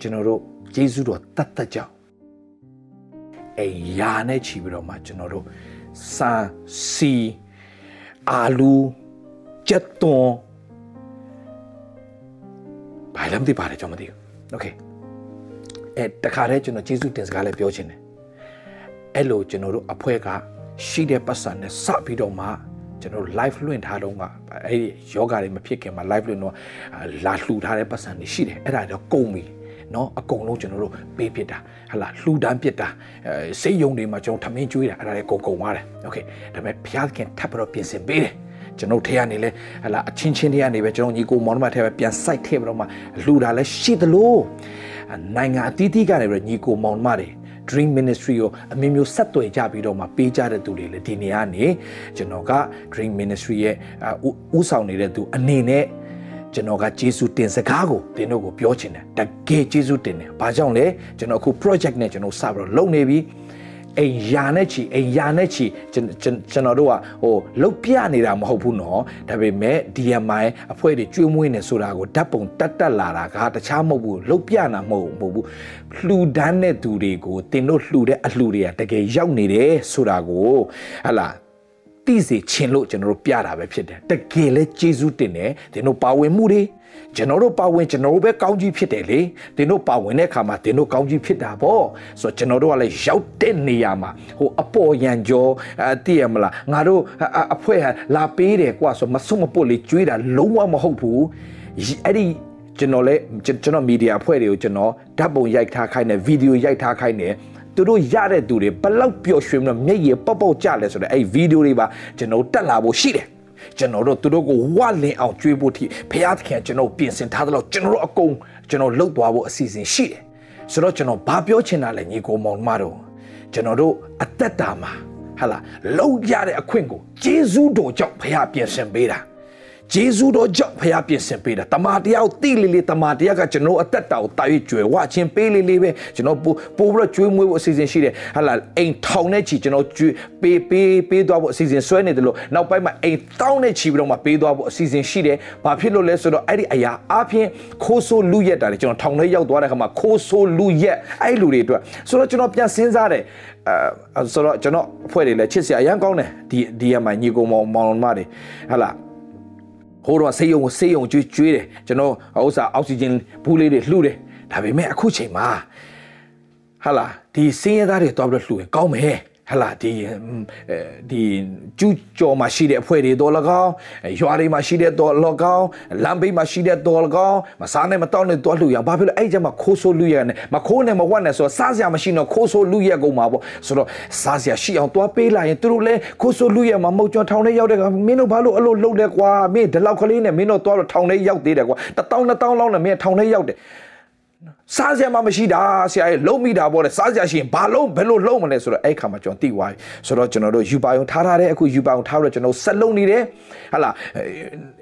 ကျွန်တော်တို့ယေရှုတော်တတ်တတ်ကြောင့်အိယာနဲ့ချီပြီးတော့မှကျွန်တော်တို့စံစီ आलू चत्तों भाई लम दी पा रहे जो मदी okay အဲတခါတည်းကျွန်တော်ကျေးဇူးတင်စကားလည်းပြောချင်တယ်အဲ့လိုကျွန်တော်တို့အဖွဲ့ကရှိတဲ့ပတ်စံနဲ့စပြီးတော့မှကျွန်တော် live လွှင့်ထားတော့ကအဲ့ဒီယောဂါတွေမဖြစ်ခင်မှာ live လွှင့်တော့လာလှူထားတဲ့ပတ်စံတွေရှိတယ်အဲ့ဒါတော့ကုန်ပြီ เนาะအကုန်လုံးကျွန်တော်တို့ပေးပြစ်တာဟလာလှူဒန်းပြစ်တာအဲစိတ်ယုံတွေမှာကျွန်တော်ထမင်းကျွေးတာအဲ့ဒါလည်းကုန်ကုန်သွားတယ်โอเคဒါပေမဲ့ဘုရားခင်ထပ်ပြီးတော့ပြင်ဆင်ပေးတယ်ကျွန်တော်ထဲကနေလဲဟလာအချင်းချင်းတွေကနေပဲကျွန်တော်ညီကိုမောင်နှမထဲပဲပြန်စိုက်ထည့်ပြီးတော့မှလှူတာလဲရှိသလိုနိုင်ငံအသီးသီးကနေပြီးညီကိုမောင်နှမတွေ Dream Ministry ကိုအမျိုးမျိုးဆက်သွယ်ကြပြီးတော့မှပေးကြတဲ့သူတွေလည်းဒီနေရာနေကျွန်တော်က Dream Ministry ရဲ့ဥဆောင်နေတဲ့သူအနေနဲ့ ကျွန်တော်ကဂျေစုတင်စကားကိုတင်တို့ကိုပြောချင်တယ်တကယ်ဂျေစုတင်တယ်ဘာကြောင့်လဲကျွန်တော်အခု project နဲ့ကျွန်တော်စပြီးတော့လုပ်နေပြီအိမ်ယာနဲ့ချီအိမ်ယာနဲ့ချီကျွန်ကျွန်တော်တို့ကဟိုလုတ်ပြနေတာမဟုတ်ဘူးနော်ဒါပေမဲ့ DMI အဖွဲ့တွေကျွေးမွေးနေဆိုတာကိုဓာတ်ပုံတက်တက်လာတာကတခြားမဟုတ်ဘူးလုတ်ပြနာမဟုတ်မဟုတ်ဘူးလှူဒန်းတဲ့သူတွေကိုတင်တို့လှူတဲ့အလှူတွေကတကယ်ရောက်နေတယ်ဆိုတာကိုဟလာ သိစေချင်လို့ကျွန်တော်တို့ပြတာပဲဖြစ်တယ်တကယ်လဲကျေးဇူးတင်တယ်တင်တို့ပါဝင်မှုတွေကျွန်တော်တို့ပါဝင်ကျွန်တော်တို့ပဲကောင်းကြီးဖြစ်တယ်လေတင်တို့ပါဝင်တဲ့အခါမှာတင်တို့ကောင်းကြီးဖြစ်တာပေါ့ဆိုတော့ကျွန်တော်တို့ကလည်းရောက်တဲ့နေရာမှာဟိုအပေါ်ရန်ကြောအတည်ရမလားငါတို့အဖွဲလာပေးတယ်ကွာဆိုမဆုမပုတ်လေးကျွေးတာလုံးဝမဟုတ်ဘူးအဲ့ဒီကျွန်တော်လည်းကျွန်တော်မီဒီယာအဖွဲ့တွေကိုကျွန်တော်ဓာတ်ပုံရိုက်ထားခိုင်းတယ်ဗီဒီယိုရိုက်ထားခိုင်းတယ် သူတို့ရတဲ့သူတွေဘလောက်ပျော်ရွှင်မလို့မျက်ရည်ပေါက်ပေါက်ကြလဲဆိုတော့အဲ့ဗီဒီယိုတွေပါကျွန်တော်တက်လာဖို့ရှိတယ်ကျွန်တော်တို့သူတို့ကိုဝလင်အောင်ကြွေးဖို့ထိဖခင်သခင်ကျွန်တော်ပြင်ဆင်ထားသလောက်ကျွန်တော်တို့အကုန်ကျွန်တော်လှုပ်သွားဖို့အစီအစဉ်ရှိတယ်ဆိုတော့ကျွန်တော်ဘာပြောချင်တာလဲညီကိုမောင်မတို့ကျွန်တော်တို့အသက်တာမှာဟာလာလှုပ်ရတဲ့အခွင့်ကိုဂျေဇုတော်ကြောင့်ဖခင်ပြင်ဆင်ပေးတာ ဂျေဇုတော်ကြောင့်ဖခင်ပြင်ဆင်ပေးတာတမန်တရားကိုတိလေးလေးတမန်တရားကကျွန်တော်အသက်တာကိုတာ၍ကျွယ်ဝခြင်းပေးလေးလေးပဲကျွန်တော်ပို့ပို့ပြီးတော့ကျွေးမွေးဖို့အစီအစဉ်ရှိတယ်ဟာလာအိမ်ထောင်နဲ့ချီကျွန်တော်ကျွေးပေးပေးပေးသွားဖို့အစီအစဉ်ဆွဲနေတယ်လို့နောက်ပိုင်းမှာအိမ်တောင်းနဲ့ချီပြီးတော့မှပေးသွားဖို့အစီအစဉ်ရှိတယ်ဘာဖြစ်လို့လဲဆိုတော့အဲ့ဒီအရာအပြင်ခိုးဆိုးလူရက်တာလေကျွန်တော်ထောင်ထဲရောက်သွားတဲ့ခါမှာခိုးဆိုးလူရက်အဲ့လူတွေအတွက်ဆိုတော့ကျွန်တော်ပြန်စဉ်းစားတယ်အဲဆိုတော့ကျွန်တော်အဖွဲ့တွေလည်းချစ်စရာအရန်ကောင်းတယ်ဒီဒီရမှာညီကောင်မောင်မောင်မတွေဟာလာ ဟိုတော့ဆေးရုံဆေးရုံကျွေးကျွေးတယ်ကျွန်တော်ဥစ္စာအောက်ဆီဂျင်ဘူးလေးတွေလှူတယ်ဒါပေမဲ့အခုချိန်မှာဟာလာဒီစင်းရသားတွေတော့ပြီးလှူရင်ကောင်းမယ် ဟလာဒီဒီကျူးကျော်မှာရှိတဲ့အဖွဲ့တွေတော်လကောင်းရွာတွေမှာရှိတဲ့တော်လကောင်းလမ်းဘေးမှာရှိတဲ့တော်လကောင်းမစားနဲ့မတောင်းနဲ့တော်လှူရဘာဖြစ်လို့အဲ့ကျမှခိုးဆိုးလူရနဲ့မခိုးနဲ့မဝတ်နဲ့ဆိုတော့စားစရာမရှိတော့ခိုးဆိုးလူရကုန်မှာပေါ့ဆိုတော့စားစရာရှိအောင်တွားပေးလိုက်ရင်သူတို့လည်းခိုးဆိုးလူရမှာမဟုတ်ကြောင်ထောင်ထဲရောက်တဲ့ကမင်းတို့ဘာလို့အဲ့လိုလုပ်လဲကွာမင်းဒီလောက်ကလေးနဲ့မင်းတို့တွားတော့ထောင်ထဲရောက်သေးတယ်ကွာတတောင်းတတောင်းလောက်နဲ့မင်းထောင်ထဲရောက်တယ် စားစရာမှမရှိတာဆရာရဲ့လုံးမိတာပေါ့လေစားစရာရှိရင်ဘာလုံးဘယ်လိုလုံးမလဲဆိုတော့အဲ့ခါမှာကျွန်တော်သိသွားပြီဆိုတော့ကျွန်တော်တို့ယူပါယုံထားထားတဲ့အခုယူပါယုံထားတော့ကျွန်တော်ဆက်လုံးနေတယ်ဟလာ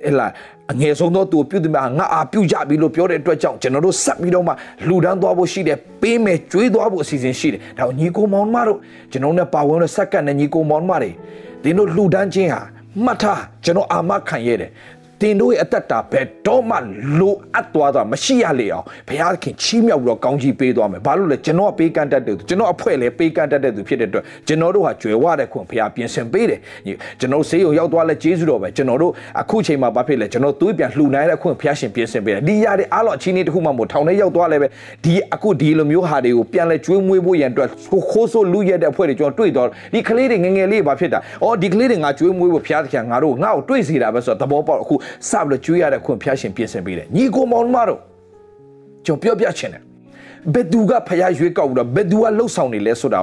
ဟလာအငယ်ဆုံးတော့သူပြုတ်တယ်မှာငါအာပြုတ်ကြပြီလို့ပြောတဲ့အတွက်ကြောင့်ကျွန်တော်တို့ဆက်ပြီးတော့မှလှူဒန်းသွားဖို့ရှိတယ်ပေးမယ်ကြွေးသွားဖို့အစီအစဉ်ရှိတယ်ဒါညီကိုမောင်မတို့ကျွန်တော်နဲ့ပါဝင်တဲ့စက္ကန့်နဲ့ညီကိုမောင်မတွေတင်းတို့လှူဒန်းခြင်းဟာမှတ်ထားကျွန်တော်အာမခံရတယ် တင်တို့ရဲ့အသက်တာဘယ်တော့မှလိုအပ်သွားတာမရှိရလေအောင်ဘုရားခင်ချီးမြှောက်ပြီးတော့ကောင်းကြီးပေးသွားမယ်ဘာလို့လဲကျွန်တော်ပေးကန့်တတ်တဲ့သူကျွန်တော်အဖွဲ့လည်းပေးကန့်တတ်တဲ့သူဖြစ်တဲ့အတွက်ကျွန်တော်တို့ဟာကြွယ်ဝတဲ့ခွန်ဘုရားပြင်ဆင်ပေးတယ်ကျွန်တော်ဆေးရုံရောက်သွားလဲကျေးဇူးတော်ပဲကျွန်တော်တို့အခုချိန်မှာဘာဖြစ်လဲကျွန်တော်သွေးပြန်လှူနိုင်တဲ့ခွန်ဘုရားရှင်ပြင်ဆင်ပေးတယ်ဒီရတဲ့အားလုံးအချင်းချင်းတစ်ခုမှမဟုတ်ထောင်ထဲရောက်သွားလဲပဲဒီအခုဒီလိုမျိုးဟာတွေကိုပြန်လဲကျွေးမွေးဖို့ရန်အတွက်ခိုးဆိုးလူရက်တဲ့အဖွဲ့တွေကျွန်တော်တွေ့တော့ဒီကလေးတွေငငယ်လေးဘာဖြစ်တာအော်ဒီကလေးတွေငါကျွေးမွေးဖို့ဘုရားသခင်ငါတို့ငါ့ကိုတွေ့စီတာပဲဆိုတော့သဘောပေါက်အခုစပြီးတော့ကျွေးရတဲ့ခွင့်ဖျားရှင်ပြင်ဆင်ပေးတယ်ညီကိုမောင်မတို့ကျွန်တော်ပြောပြချင်တယ် ဘယ်သူကဖျားရွေးကောက်ပြီးတော့ဘယ်သူကလှုပ်ဆောင်နေလဲဆိုတာ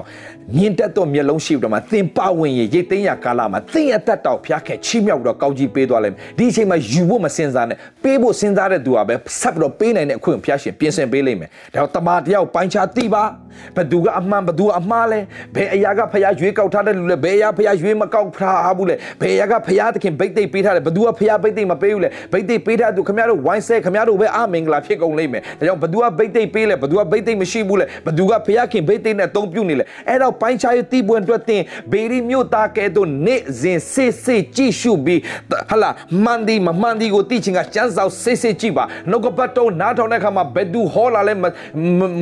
မြင်တတ်တော့မျက်လုံးရှိပြီးတော့မှသင်ပဝင်ရရိတ်သိမ်းရကာလမှာသင်ရတတ်တော့ဖျားခဲ့ချီးမြှောက်ပြီးတော့ကောက်ကြီးပေးသွားလိုက်ဒီအချိန်မှာယူဖို့မစင်စားနဲ့ပေးဖို့စဉ်းစားတဲ့သူကပဲဆက်ပြီးတော့ပေးနိုင်တဲ့အခွင့်ဖျားရှင်ပြင်ဆင်ပေးလိမ့်မယ်ဒါတော့တမန်တယောက်ပိုင်းခြားသိပါဘယ်သူကအမှန်ဘယ်သူကအမှားလဲဘယ်အရာကဖျားရွေးကောက်ထားတဲ့လူလဲဘယ်အရာဖျားရွေးမကောက်ထားဘူးလဲဘယ်အရာကဖျားသခင်ဗိတ်သိက်ပေးထားတယ်ဘယ်သူကဖျားဗိတ်သိက်မပေးဘူးလဲဗိတ်သိက်ပေးထားသူခင်ဗျားတို့ဝိုင်းဆဲခင်ဗျားတို့ပဲအမင်္ဂလာဖြစ်ကုန်လိမ့်မယ်ဒါကြောင့်ဘယ်သူကဗိတ်သိက်ပေးလဲဘယ်သူကဗိတ်သိက်မရှိဘူးလဲဘသူကဖျားခင်ဘိတ်သိနဲ့အသုံးပြုနေလဲအဲ့တော့ပိုင်းခြားရေးတီးပွင့်အတွက်တင်ဘေရီမြို့သားကဲတော့နေ့စဉ်စစ်စစ်ကြည့်ရှုပြီးဟလာမန်ဒီမမန်ဒီကိုတိချင်ကစမ်းစောက်စစ်စစ်ကြည့်ပါနှုတ်ကပတ်တော့နားထောင်တဲ့ခါမှာဘယ်သူဟောလာလဲ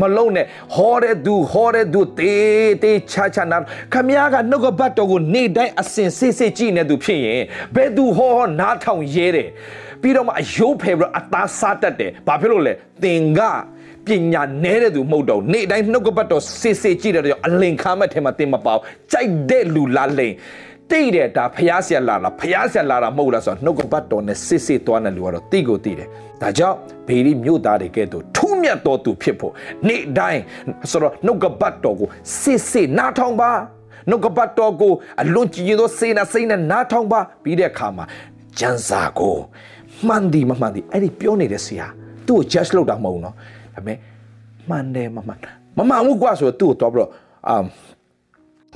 မလုံးနဲ့ဟောတဲ့သူဟောတဲ့သူတေးတေးချာချာနာခမည်းကနှုတ်ကပတ်တော်ကိုနေ့တိုင်းအစဉ်စစ်စစ်ကြည့်နေသူဖြစ်ရင်ဘယ်သူဟောဟောနားထောင်ရဲတယ်ပြီးတော့မှအယုတ်ဖယ်ပြီးတော့အသားစားတတ်တယ်ဘာဖြစ်လို့လဲသင်က ပညာနဲတဲ့သူမဟုတ်တော့နေ့တိုင်းနှုတ်ကပတ်တော်စစ်စစ်ကြည့်တဲ့ကြောင့်အလင်ခါမဲ့ထဲမှာတင်မပေါကြိုက်တဲ့လူလားလိန်တိတ်တယ်ဒါဖျားဆရာလာလားဖျားဆရာလာတာမဟုတ်လားဆိုတော့နှုတ်ကပတ်တော်နဲ့စစ်စစ်သွားတဲ့လူကတော့တိကိုတိတယ်ဒါကြောင့်ဘေရီမြို့သားတွေကဲ့သို့ထူးမြတ်တော်သူဖြစ်ဖို့နေ့တိုင်းဆိုတော့နှုတ်ကပတ်တော်ကိုစစ်စစ်နားထောင်ပါနှုတ်ကပတ်တော်ကိုအလွန်ကြည်ရင်သောစေနာစိတ်နဲ့နားထောင်ပါပြီးတဲ့အခါမှာကျမ်းစာကိုမှန်ဒီမမှန်ဒီအဲ့ဒီပြောနေတဲ့ဆရာသူ့ကို judge လုပ်တာမဟုတ်ဘူးနော် ဒါပေမဲ့မှန်တယ်မမှန်မမှန်ဘူးကွာဆိုတော့သူ့ကိုတော့ပြီးတော့အာ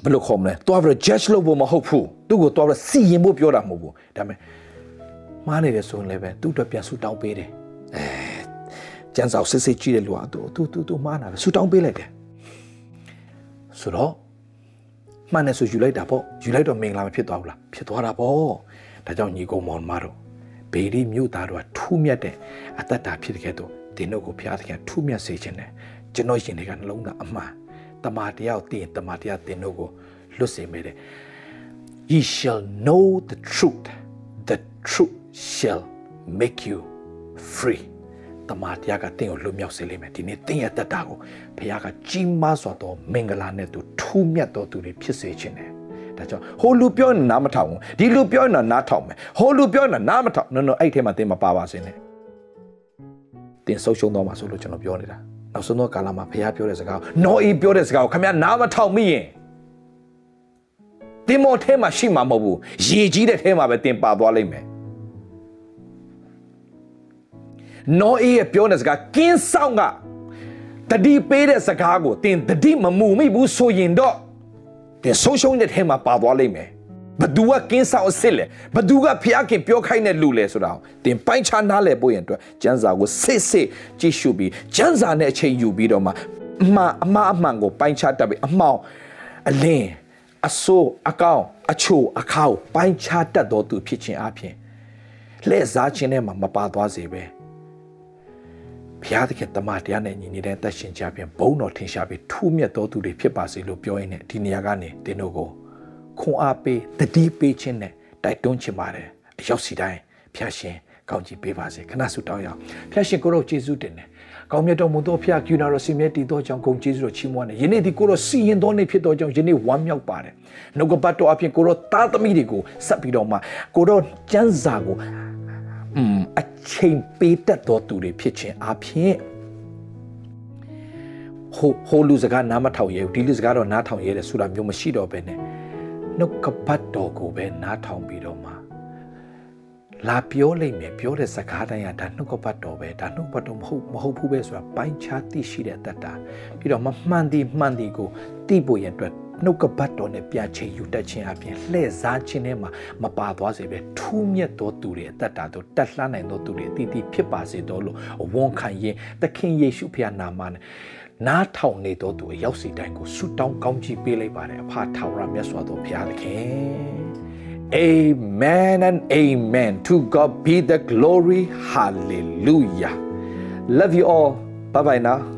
ဘယ်လိုခေါ်မလဲတော့ပြီးတော့ judge လုပ်ဖို့မဟုတ်ဘူးသူ့ကိုတော့ပြီးတော့စီရင်ဖို့ပြောတာမဟုတ်ဘူးဒါပေမဲ့မှားနေတယ်ဆိုရင်လည်းပဲသူ့အတွက်ပြန်ဆူတောင်းပေးတယ်အဲကျန်းစာစစ်စစ်ကြည့်တဲ့လူကသူသူသူသူမှားတာပဲဆူတောင်းပေးလိုက်တယ်ဆိုတော့မှန်တယ်ဆိုယူလိုက်တာပေါ့ယူလိုက်တော့မင်္ဂလာမဖြစ်သွားဘူးလားဖြစ်သွားတာပေါ့ဒါကြောင့်ညီကောင်မောင်မတို့ဘေဒီမြို့သားတို့ကထူးမြတ်တဲ့အသက်တာဖြစ်တဲ့ကဲတော့ တင်းတို့ကိုဖျားသခင်ထူးမြတ်စေခြင်းနဲ့ကျွန်တော်ရှင်တွေကနှလုံးသားအမှန်တမာတရားကိုသိရင်တမာတရားတင်းတို့ကိုလွတ်စေမိတယ် ye shall know the truth the truth shall make you free တမန်တရားကတင့်ကိုလွတ်မြောက်စေလိမ့်မယ်ဒီနေ့တင့်ရဲ့တက်တာကိုဘုရားကကြီးမားစွာသောမင်္ဂလာနဲ့သူထူးမြတ်သောသူတွေဖြစ်စေခြင်းတယ်ဒါကြောင့်ဟိုလူပြောရင်နားမထောင်ဘူးဒီလူပြောရင်နားထောင်မယ်ဟိုလူပြောရင်နားမထောင် no no အဲ့ထဲမှာတင်မပါပါစေနဲ့ တင်ဆုပ်ရှုံးတော့မှာဆိုလို့ကျွန်တော်ပြောနေတာနောက်ဆုံးတော့ကာလမှာဘုရားပြောတဲ့စကားနော်အေးပြောတဲ့စကားကိုခင်ဗျာနားမထောင်မိရင်တင်မော်ထဲမှာရှိမှာမဟုတ်ဘူးရေကြီးတဲ့ထဲမှာပဲတင်ပါသွားလိမ့်မယ်နော်အေးရဲ့ပြောတဲ့စကားကင်းဆောင်ကတတိပေးတဲ့စကားကိုတင်တတိမမူမိဘူးဆိုရင်တော့တင်ဆုံးရှုံးတဲ့ထဲမှာပါသွားလိမ့်မယ် ဘသူကကင်းဆောင်အစ်စ်လဲဘသူကဖျားခင်ပြောခိုင်းတဲ့လူလဲဆိုတာကိုတင်ပိုင်းခြားနားလဲပို့ရင်အတွက်ကျန်းစာကိုစစ်စစ်ကြည့်ရှုပြီးကျန်းစာနဲ့အချိန်ယူပြီးတော့မှအမှားအမှားအမှန်ကိုပိုင်းခြားတတ်ပြီးအမှောင်အလင်းအဆိုးအကောင်းအချိုအခောက်ပိုင်းခြားတတ်တော်သူဖြစ်ခြင်းအပြင်လက်စားခြင်းထဲမှာမပါသွားစေပဲဘုရားသခင်တမန်တရားနဲ့ညီနေတဲ့တက်ရှင်ကြပြင်ဘုံတော်ထင်ရှားပြီးထူးမြတ်တော်သူတွေဖြစ်ပါစေလို့ပြောရင်းနဲ့ဒီနေရာကနေတင်းတို့ကို ခွန်အားပေးတတိပေးခြင်းနဲ့တိုက်တွန်းချင်ပါတယ်အရောက်စီတိုင်းဖျာရှင်ကောင်းချီးပေးပါစေခဏဆုတောင်းရအောင်ဖျာရှင်ကိုရောယေရှုတင်တယ်ကောင်းမြတ်တော်မူသောဖျာကျူနာတော်စင်မြတ်တည်သောကြောင့်ဂုဏ်ကျေးဇူးတော်ချီးမွမ်းတယ်ယနေ့ဒီကိုရောစီရင်တော်နေ့ဖြစ်သောကြောင့်ယနေ့ဝမ်းမြောက်ပါတယ်နှုတ်ကပတ်တော်အပြင်ကိုရောသားသမီးတွေကိုဆက်ပြီးတော့မှကိုရောကျမ်းစာကိုอืมအချိန်ပေးတတ်တော်သူတွေဖြစ်ခြင်းအပြင်ဟိုဟိုလူစကားနားမထောင်ရဲဘူးဒီလူစကားတော့နားထောင်ရဲတယ်ဆိုတာမျိုးမရှိတော့ဘဲနဲ့ နှုတ်ကပတ်တော်ကိုပဲနားထောင်ပြီးတော့မှလာပြောလိမ့်မယ်ပြောတဲ့စကားတိုင်းကဒါနှုတ်ကပတ်တော်ပဲဒါနှုတ်ကပတ်တော်မဟုတ်မဟုတ်ဘူးပဲဆိုတာပိုင်းခြားသိရှိတဲ့တတ်တာပြီးတော့မမှန်သည်မှန်သည်ကိုသိဖို့ရန်အတွက်နှုတ်ကပတ်တော်နဲ့ပြချင်ယူတတ်ခြင်းအပြင်လှည့်စားခြင်းထဲမှာမပါသွားစေပဲထူးမြတ်သောသူတွေအသက်တာတို့တက်လှမ်းနိုင်သောသူတွေအသီးသီးဖြစ်ပါစေတော်လို့ဝန်ခံရင်သခင်ယေရှုဖခင်နာမနဲ့ နားထောင်နေသောသူအရောက်စီတိုင်းကိုဆုတောင်းကောင်းချီးပေးလိုက်ပါတယ်အဖထာဝရမြတ်စွာသောဘုရားသခင် Amen and amen. To God be the glory. Hallelujah. Love you all. Bye bye now.